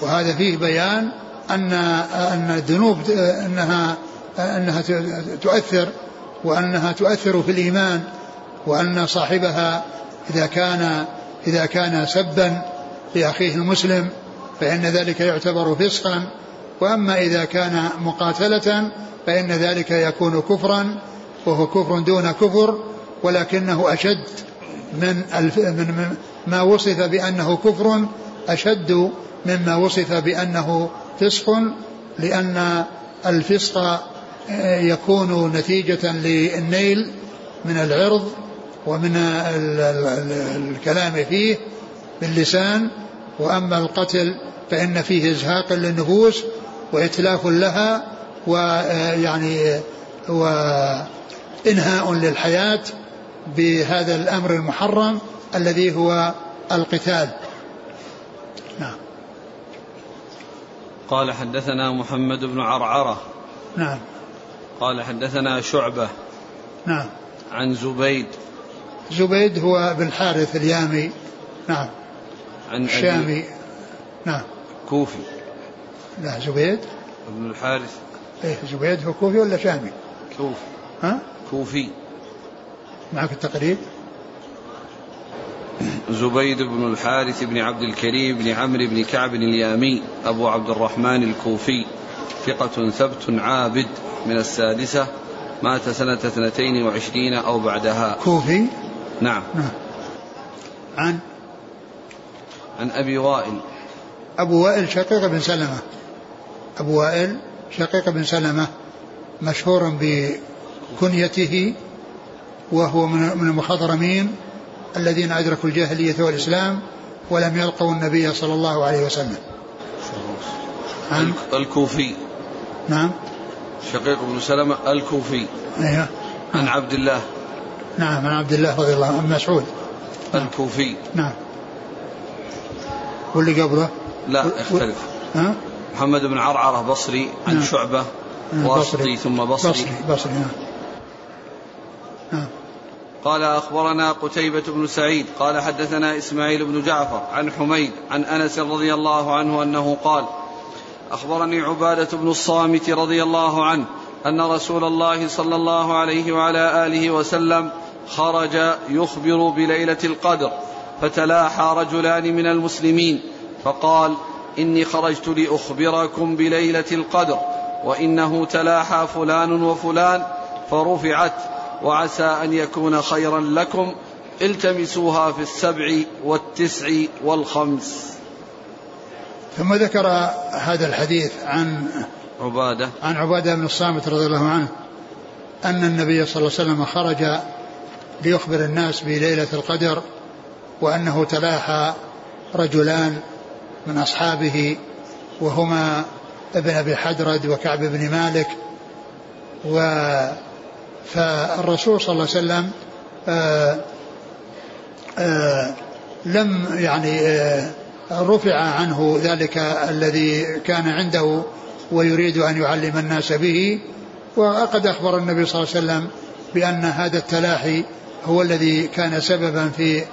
وهذا فيه بيان أن أن الذنوب أنها أنها تؤثر وأنها تؤثر في الإيمان. وأن صاحبها إذا كان إذا كان سبا لأخيه المسلم فإن ذلك يعتبر فسقا. وأما إذا كان مقاتلة فإن ذلك يكون كفرا وهو كفر دون كفر ولكنه أشد من, من ما وصف بأنه كفر أشد مما وصف بأنه فسق لأن الفسق يكون نتيجة للنيل من العرض ومن الكلام فيه باللسان وأما القتل فإن فيه إزهاق للنفوس وإتلاف لها ويعني وإنهاء للحياة بهذا الأمر المحرم الذي هو القتال. نعم. قال حدثنا محمد بن عرعرة. نعم. قال حدثنا شعبة. نعم. عن زبيد. زبيد هو بن الحارث اليامي. نعم. عن الشامي. نعم. كوفي. لا زبيد. بن الحارث. إيه زبيد هو كوفي ولا شامي؟ كوفي. ها؟ كوفي. معك التقريب؟ زبيد بن الحارث بن عبد الكريم بن عمرو بن كعب اليامي. أبو عبد الرحمن الكوفي. ثقة ثبت عابد من السادسة. مات سنة اثنتين وعشرين أو بعدها. كوفي؟ نعم. نعم. عن؟ عن أبي وائل. أبو وائل شقيق بن سلمة. أبو وائل شقيق بن سلمة مشهور بكنيته وهو من المخضرمين الذين أدركوا الجاهلية والإسلام ولم يلقوا النبي صلى الله عليه وسلم. عن؟ الكوفي. نعم. شقيق بن سلمة الكوفي. أيوه. عن عبد الله. نعم عن عبد الله رضي الله عنه مسعود. الكوفي. نعم. واللي قبله؟ لا يختلف ها؟ محمد بن عرعرة بصري عن نعم. شعبة نعم، واسطي ثم بصري, بصري بصري نعم. نعم. قال أخبرنا قتيبة بن سعيد. قال حدثنا إسماعيل بن جعفر عن حميد عن أنس رضي الله عنه أنه قال أخبرني عبادة بن الصامت رضي الله عنه أن رسول الله صلى الله عليه وعلى آله وسلم خرج يخبر بليلة القدر فتلاحى رجلان من المسلمين فقال إني خرجت لأخبركم بليلة القدر وإنه تلاحى فلان وفلان فرفعت وعسى أن يكون خيرا لكم التمسوها في السبع والتسع والخمس. ثم ذكر هذا الحديث عن عبادة. عن عبادة بن الصامت رضي الله عنه أن النبي صلى الله عليه وسلم خرج ليخبر الناس بليلة القدر وأنه تلاحى رجلان من أصحابه وهما ابن أبي حدرد وكعب بن مالك و فالرسول صلى الله عليه وسلم آآ آآ لم يعني رفع عنه ذلك الذي كان عنده ويريد أن يعلم الناس به وقد أخبر النبي صلى الله عليه وسلم بأن هذا التلاحي هو الذي كان سببا في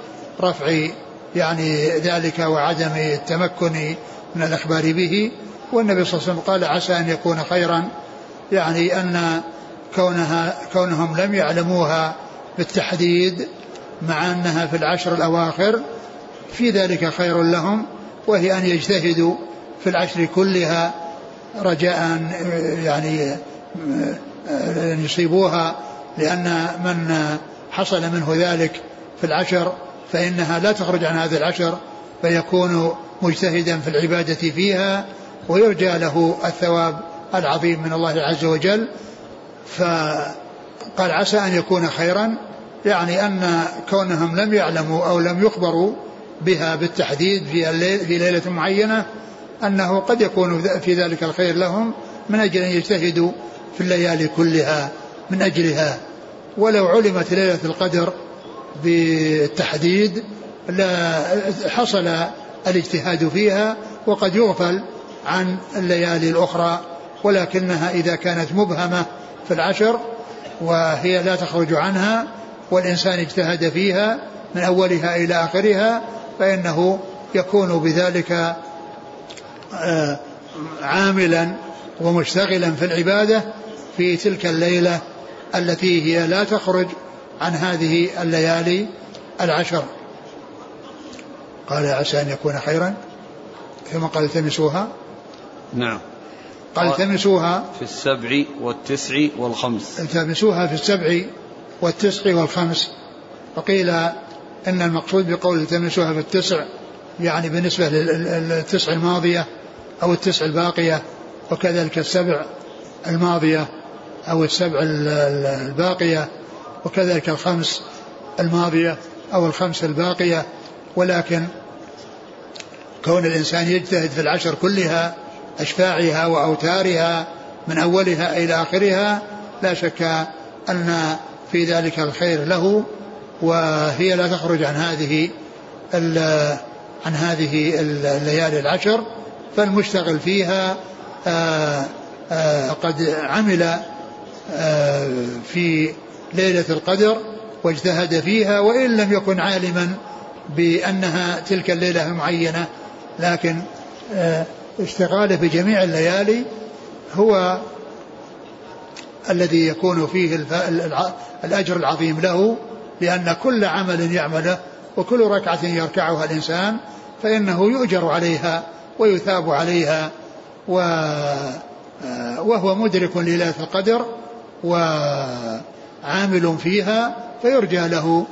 رفع يعني ذلك وعدم التمكن من الإخبار به. والنبي صلى الله عليه وسلم قال عسى أن يكون خيرا. يعني أن كونها كونهم لم يعلموها بالتحديد مع أنها في العشر الأواخر في ذلك خير لهم وهي أن يجتهدوا في العشر كلها رجاء يعني أن يصيبوها لأن من حصل منه ذلك في العشر فإنها لا تخرج عن هذا العشر فيكون مجتهدا في العبادة فيها ويرجى له الثواب العظيم من الله عز وجل. فقال عسى أن يكون خيرا يعني أن كونهم لم يعلموا أو لم يخبروا بها بالتحديد في, الليل في ليلة معينة أنه قد يكون في ذلك الخير لهم من أجل أن يجتهدوا في الليالي كلها من أجلها. ولو علمت ليلة القدر بالتحديد لا حصل الاجتهاد فيها وقد يغفل عن الليالي الأخرى ولكنها إذا كانت مبهمة في العشر وهي لا تخرج عنها والإنسان اجتهد فيها من أولها إلى آخرها فإنه يكون بذلك عاملا ومشتغلا في العبادة في تلك الليلة التي هي لا تخرج عن هذه الليالي العشر. قال عسى أن يكون خيرا. ثم قال التمسوها. نعم. قال التمسوها في السبع والتسع والخمس. التمسوها في السبع والتسع والخمس. وقيل إن المقصود بقول التمسوها في التسع يعني بالنسبة للتسع الماضية أو التسع الباقية وكذلك السبع الماضية. أو السبع الباقية وكذلك الخمس الماضية أو الخمس الباقية. ولكن كون الإنسان يجتهد في العشر كلها أشفاعها وأوتارها من أولها إلى آخرها لا شك أن في ذلك الخير له وهي لا تخرج عن هذه عن هذه الليالي العشر. فالمشتغل فيها آآ آآ قد عمل في ليلة القدر واجتهد فيها وإن لم يكن عالما بأنها تلك الليلة المعينة لكن اشتغاله بجميع الليالي هو الذي يكون فيه الأجر العظيم له لأن كل عمل يعمله وكل ركعة يركعها الإنسان فإنه يؤجر عليها ويثاب عليها و وهو مدرك لليلة القدر وعامل فيها فيرجى له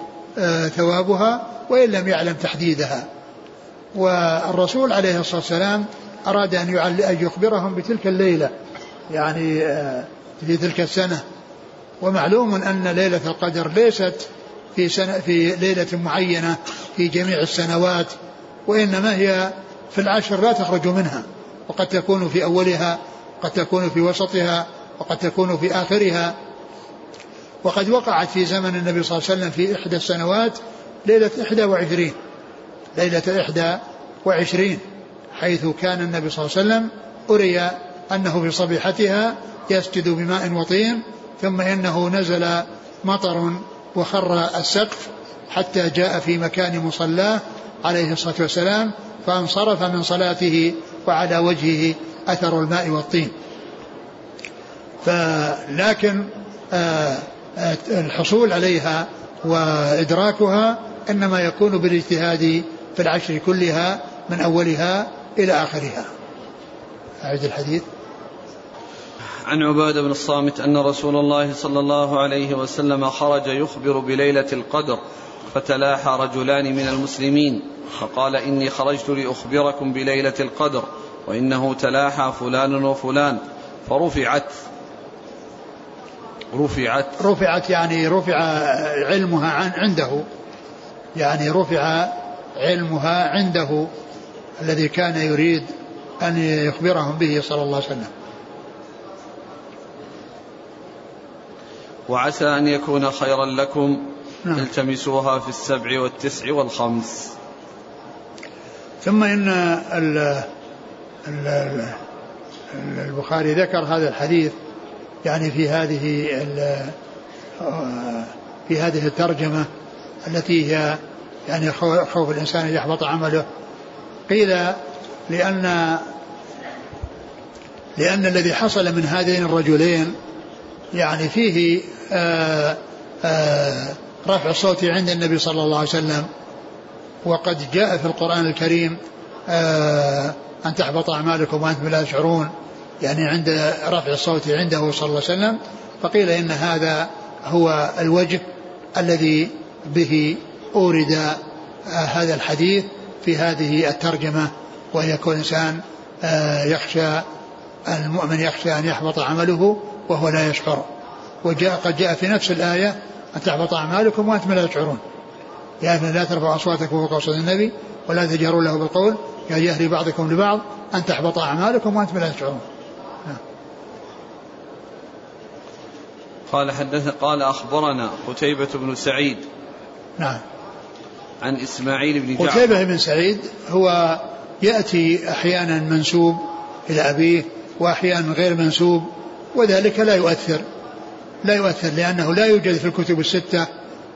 ثوابها وإن لم يعلم تحديدها. والرسول عليه الصلاة والسلام أراد أن يخبرهم بتلك الليلة يعني في تلك السنة. ومعلوم أن ليلة القدر ليست في سنة في ليلة معينة في جميع السنوات وإنما هي في العشر لا تخرج منها وقد تكون في أولها قد تكون في وسطها وقد تكون في آخرها. وقد وقعت في زمن النبي صلى الله عليه وسلم في إحدى السنوات ليلة إحدى وعشرين. ليلة إحدى وعشرين حيث كان النبي صلى الله عليه وسلم أري أنه في صبيحتها يسجد بماء وطين ثم إنه نزل مطر وخر السقف حتى جاء في مكان مصلاه عليه الصلاة والسلام فانصرف من صلاته وعلى وجهه أثر الماء والطين. فلكن آه، آه، الحصول عليها وإدراكها إنما يكون بالاجتهاد في العشر كلها من أولها إلى آخرها. أعد الحديث. عن عبادة بن الصامت أن رسول الله صلى الله عليه وسلم خرج يخبر بليلة القدر فتلاحى رجلان من المسلمين فقال إني خرجت لأخبركم بليلة القدر وإنه تلاحى فلان وفلان فرفعت رفعت. رفعت يعني رفع علمها عن عنده. يعني رفع علمها عنده الذي كان يريد أن يخبرهم به صلى الله عليه وسلم. وعسى أن يكون خيرا لكم. نعم. التمسوها في السبع والتسع والخمس. ثم إن ال ال البخاري ذكر هذا الحديث. يعني في هذه في هذه الترجمة التي هي يعني خوف الإنسان أن يحبط عمله. قيل لأن لأن الذي حصل من هذين الرجلين يعني فيه آآ آآ رفع الصوت عند النبي صلى الله عليه وسلم. وقد جاء في القرآن الكريم أن تحبط أعمالكم وأنتم لا تشعرون. يعني عند رفع الصوت عنده صلى الله عليه وسلم فقيل إن هذا هو الوجه الذي به أورد هذا الحديث في هذه الترجمة وأن يكون إنسان يخشى المؤمن يخشى أن يحبط عمله وهو لا يشعر وجاء قد جاء في نفس الآية أن تحبط أعمالكم وأنتم لا تشعرون يا يعني لا ترفعوا أصواتكم فوق صوت النبي ولا تجهروا له بالقول كجهر بعضكم لبعض أن تحبط أعمالكم وأنتم لا تشعرون. قال حدث قال أخبرنا قتيبة بن سعيد نعم. عن إسماعيل بن جعفر. قتيبة بن سعيد هو يأتي أحيانا منسوب إلى أبيه وأحيانا غير منسوب وذلك لا يؤثر لا يؤثر لأنه لا يوجد في الكتب الستة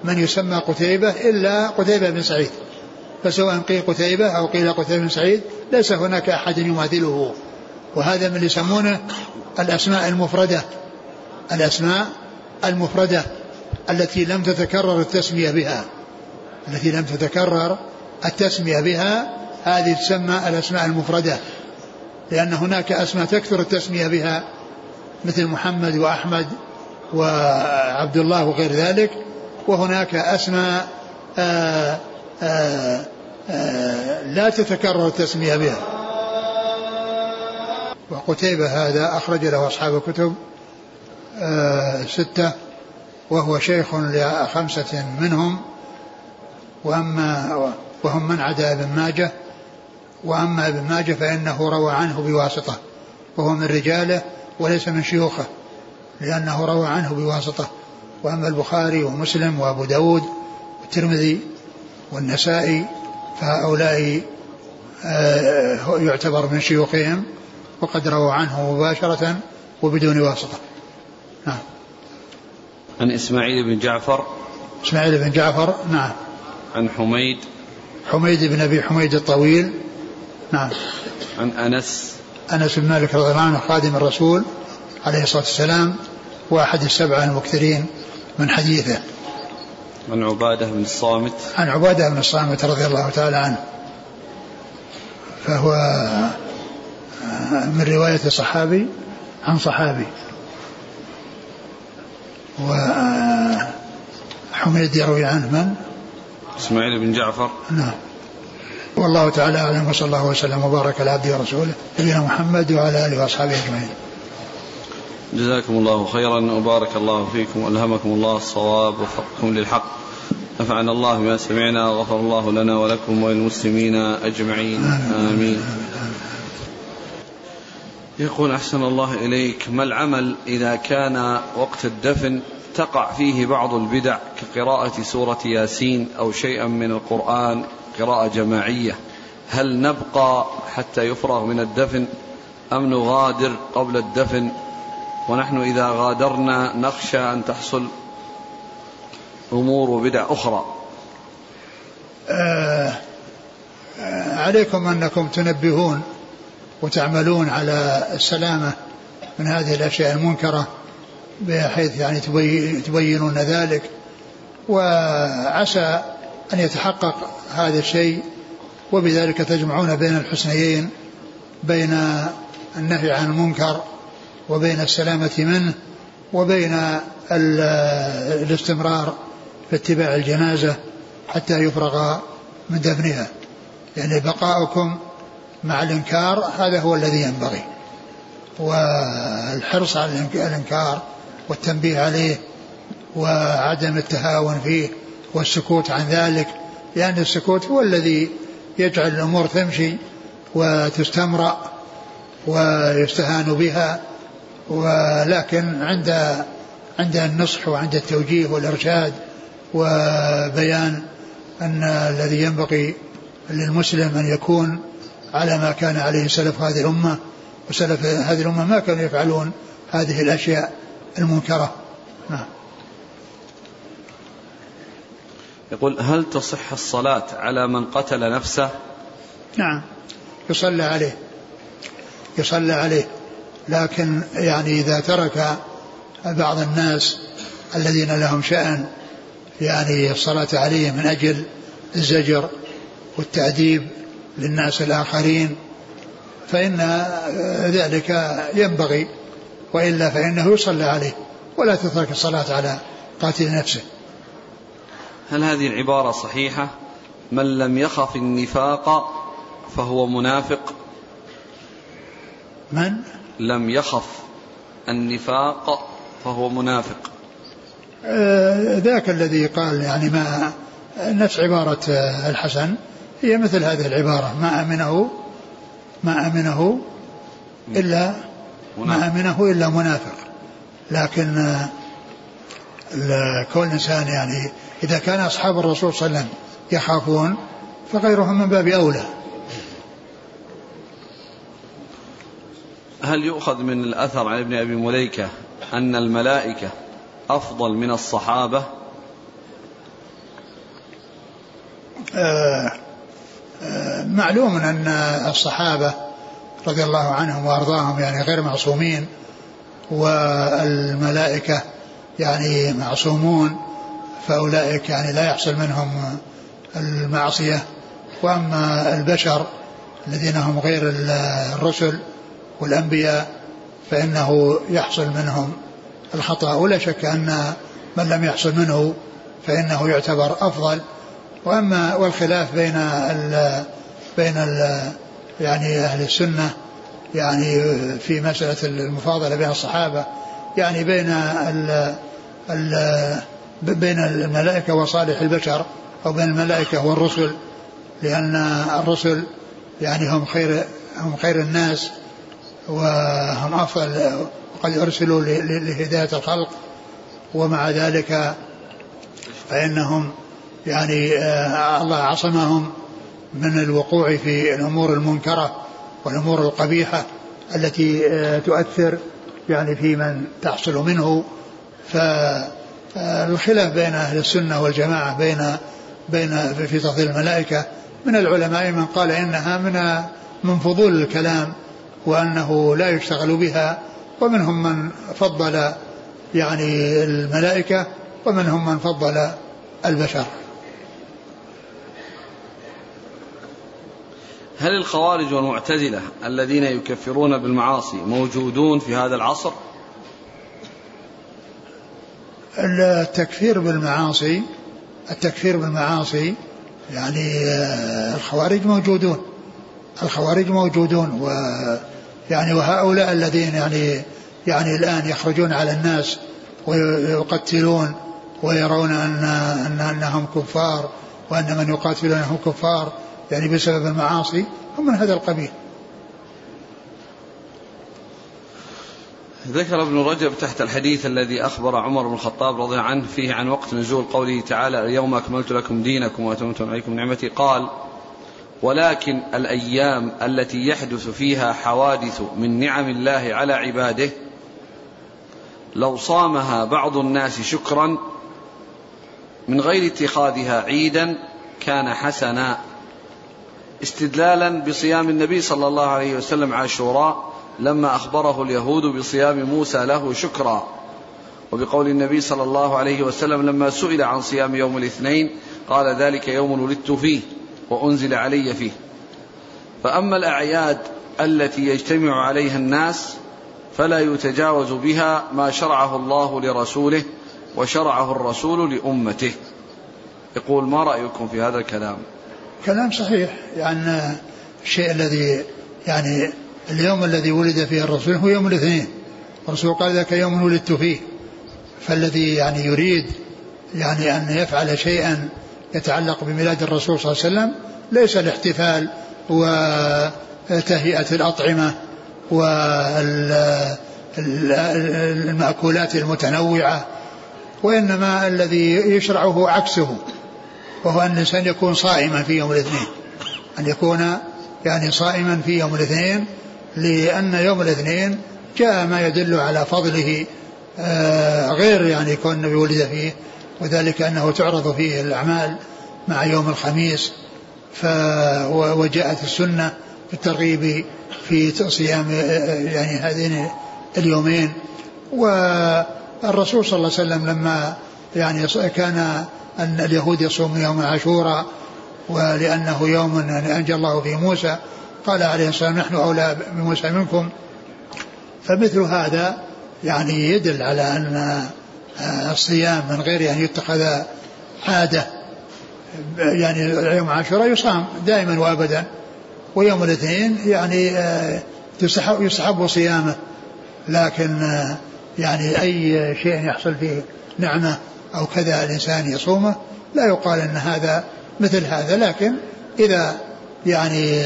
من يسمى قتيبة إلا قتيبة بن سعيد. فسواء قيل قتيبة أو قيل قتيبة بن سعيد ليس هناك أحد يماثله. وهذا من اللي يسمونه الأسماء المفردة. الأسماء المفردة التي لم تتكرر التسمية بها. التي لم تتكرر التسمية بها. هذه تسمى الأسماء المفردة. لأن هناك أسماء تكثر التسمية بها. مثل محمد وأحمد وعبد الله وغير ذلك. وهناك أسماء آآ آآ آآ لا تتكرر التسمية بها. وقتيبة هذا أخرج له أصحاب الكتب ستة وهو شيخ لخمسة منهم وأما وهم من عدا ابن ماجه وأما ابن ماجه فإنه روى عنه بواسطة وهو من رجاله وليس من شيوخه لأنه روى عنه بواسطة وأما البخاري ومسلم وأبو داود والترمذي والنسائي فهؤلاء آه، يعتبر من شيوخهم. وقد رووا عنه مباشرة وبدون واسطة. نعم. عن إسماعيل بن جعفر. إسماعيل بن جعفر نعم. عن حميد. حميد بن أبي حميد الطويل نعم. عن أنس. أنس بن مالك رضي الله عنه خادم الرسول عليه الصلاة والسلام وأحد السبعة المكثرين من حديثه. عن عبادة بن الصامت. عن عبادة بن الصامت رضي الله تعالى عنه. فهو من رواية صحابي عن صحابي وحميد يروي عنه من؟ إسماعيل بن جعفر نعم والله تعالى أعلم وصلى الله وسلم وبارك على عبده ورسوله نبينا محمد وعلى آله وأصحابه أجمعين. جزاكم الله خيرا وبارك الله فيكم والهمكم الله الصواب ووفقكم للحق. نفعنا الله بما سمعنا وغفر الله لنا ولكم وللمسلمين أجمعين آمين. يقول أحسن الله إليك ما العمل إذا كان وقت الدفن تقع فيه بعض البدع كقراءة سورة ياسين أو شيئا من القرآن قراءة جماعية؟ هل نبقى حتى يفرغ من الدفن أم نغادر قبل الدفن؟ ونحن إذا غادرنا نخشى أن تحصل أمور وبدع أخرى. آه عليكم أنكم تنبهون. وتعملون على السلامة من هذه الأشياء المنكرة بحيث يعني تبينون ذلك. وعسى أن يتحقق هذا الشيء وبذلك تجمعون بين الحسنيين بين النهي عن المنكر وبين السلامة منه وبين الاستمرار في اتباع الجنازة حتى يفرغ من دفنها. يعني بقاؤكم مع الإنكار هذا هو الذي ينبغي. والحرص على الإنكار والتنبيه عليه وعدم التهاون فيه والسكوت عن ذلك لأن السكوت هو الذي يجعل الأمور تمشي وتستمرأ ويستهان بها ولكن عند عند النصح وعند التوجيه والإرشاد وبيان أن الذي ينبغي للمسلم أن يكون على ما كان عليه سلف هذه الأمة وسلف هذه الأمة ما كانوا يفعلون هذه الأشياء المنكرة. نعم. يقول هل تصح الصلاة على من قتل نفسه؟ نعم. يصلى عليه. يصلى عليه. لكن يعني إذا ترك بعض الناس الذين لهم شأن يعني الصلاة عليه من أجل الزجر والتأديب للناس الآخرين فإن ذلك ينبغي وإلا فإنه يصلى عليه ولا تترك الصلاة على قاتل نفسه. هل هذه العبارة صحيحة؟ من لم يخف النفاق فهو منافق. من؟ لم يخف النفاق فهو منافق. آه ذاك الذي قال يعني ما نفس عبارة آه، الحسن هي مثل هذه العبارة ما أمنه ما أمنه إلا ما أمنه إلا منافق. لكن آه، كل إنسان يعني إذا كان أصحاب الرسول صلى الله عليه وسلم يخافون فغيرهم من باب أولى. هل يؤخذ من الأثر عن ابن أبي مليكة أن الملائكة أفضل من الصحابة؟ آه آه معلوم أن الصحابة رضي الله عنهم وأرضاهم يعني غير معصومين والملائكة يعني معصومون فأولئك يعني لا يحصل منهم المعصية. وأما البشر الذين هم غير الرسل والأنبياء فإنه يحصل منهم الخطأ. ولا شك أن من لم يحصل منه فإنه يعتبر أفضل. وأما والخلاف بين ال بين ال يعني أهل السنة يعني في مسألة المفاضلة بين الصحابة يعني بين ال ال بين الملائكة وصالح البشر أو بين الملائكة والرسل لأن الرسل يعني هم خير هم خير الناس وهم أفضل وقد أرسلوا لهداية الخلق ومع ذلك فإنهم يعني آه، الله عصمهم من الوقوع في الأمور المنكرة والأمور القبيحة التي آه، تؤثر يعني في من تحصل منه. فالخلاف بين أهل السنة والجماعة بين بين في تفضيل الملائكة. من العلماء من قال إنها من من فضول الكلام وأنه لا يشتغل بها. ومنهم من فضل يعني الملائكة ومنهم من فضل البشر. هل الخوارج والمعتزلة الذين يكفرون بالمعاصي موجودون في هذا العصر؟ التكفير بالمعاصي التكفير بالمعاصي يعني آه، الخوارج موجودون الخوارج موجودون و يعني وهؤلاء الذين يعني يعني الآن يخرجون على الناس ويقتلون ويرون أن, أن أنهم كفار وأن من يقاتلونهم كفار يعني بسبب المعاصي هم من هذا القبيل. ذكر ابن رجب تحت الحديث الذي أخبر عمر بن الخطاب رضي عنه فيه عن وقت نزول قوله تعالى اليوم أكملت لكم دينكم وأتممت عليكم نعمتي. قال ولكن الأيام التي يحدث فيها حوادث من نعم الله على عباده لو صامها بعض الناس شكرا من غير اتخاذها عيدا كان حسنا استدلالا بصيام النبي صلى الله عليه وسلم عاشوراء لما أخبره اليهود بصيام موسى له شكرا. وبقول النبي صلى الله عليه وسلم لما سئل عن صيام يوم الاثنين قال ذلك يوم ولدت فيه وأنزل علي فيه. فأما الأعياد التي يجتمع عليها الناس فلا يتجاوز بها ما شرعه الله لرسوله وشرعه الرسول لأمته. يقول ما رأيكم في هذا الكلام؟ كلام صحيح يعني الشيء الذي يعني اليوم الذي ولد فيه الرسول هو يوم الاثنين. الرسول قال ذاك يوم ولدت فيه. فالذي يعني يريد يعني أن يفعل شيئا يتعلق بميلاد الرسول صلى الله عليه وسلم ليس الاحتفال وتهيئة الأطعمة والمأكولات المتنوعة وإنما الذي يشرعه عكسه. وهو أن الإنسان يكون صائما في يوم الاثنين. أن يكون يعني صائما في يوم الاثنين لأن يوم الاثنين جاء ما يدل على فضله آه، غير يعني كون النبي ولد فيه وذلك أنه تعرض فيه الأعمال مع يوم الخميس ف وجاءت السنة في الترغيب في صيام آه، يعني هذين اليومين. والرسول صلى الله عليه وسلم لما يعني كان أن اليهود يصوم يوم عاشوراء ولأنه يوم أنجى الله فيه موسى قال عليه الصلاة والسلام نحن أولى بموسى منكم. فمثل هذا يعني يدل على أن الصيام من غير أن يتخذ عادة يعني يوم عاشوراء يصام دائما وأبدا. ويوم الاثنين يعني يسحب, يسحب صيامه. لكن يعني أي شيء يحصل فيه نعمة أو كذا الإنسان يصومه لا يقال أن هذا مثل هذا لكن إذا يعني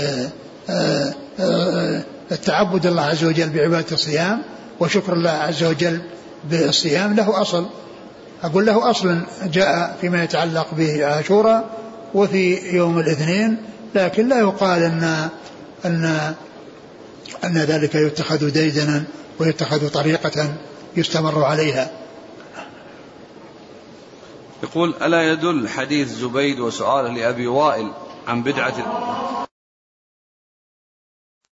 آه، آه، التعبد الله عز وجل بعبادة الصيام وشكر الله عز وجل بالصيام له أصل. أقول له أصل جاء فيما يتعلق بعاشوراء وفي يوم الاثنين لكن لا يقال أن أن أن ذلك يتخذ ديدنا ويتخذ طريقة يستمر عليها. يقول ألا يدل حديث زبيد وسؤاله لأبي وائل عن بدعة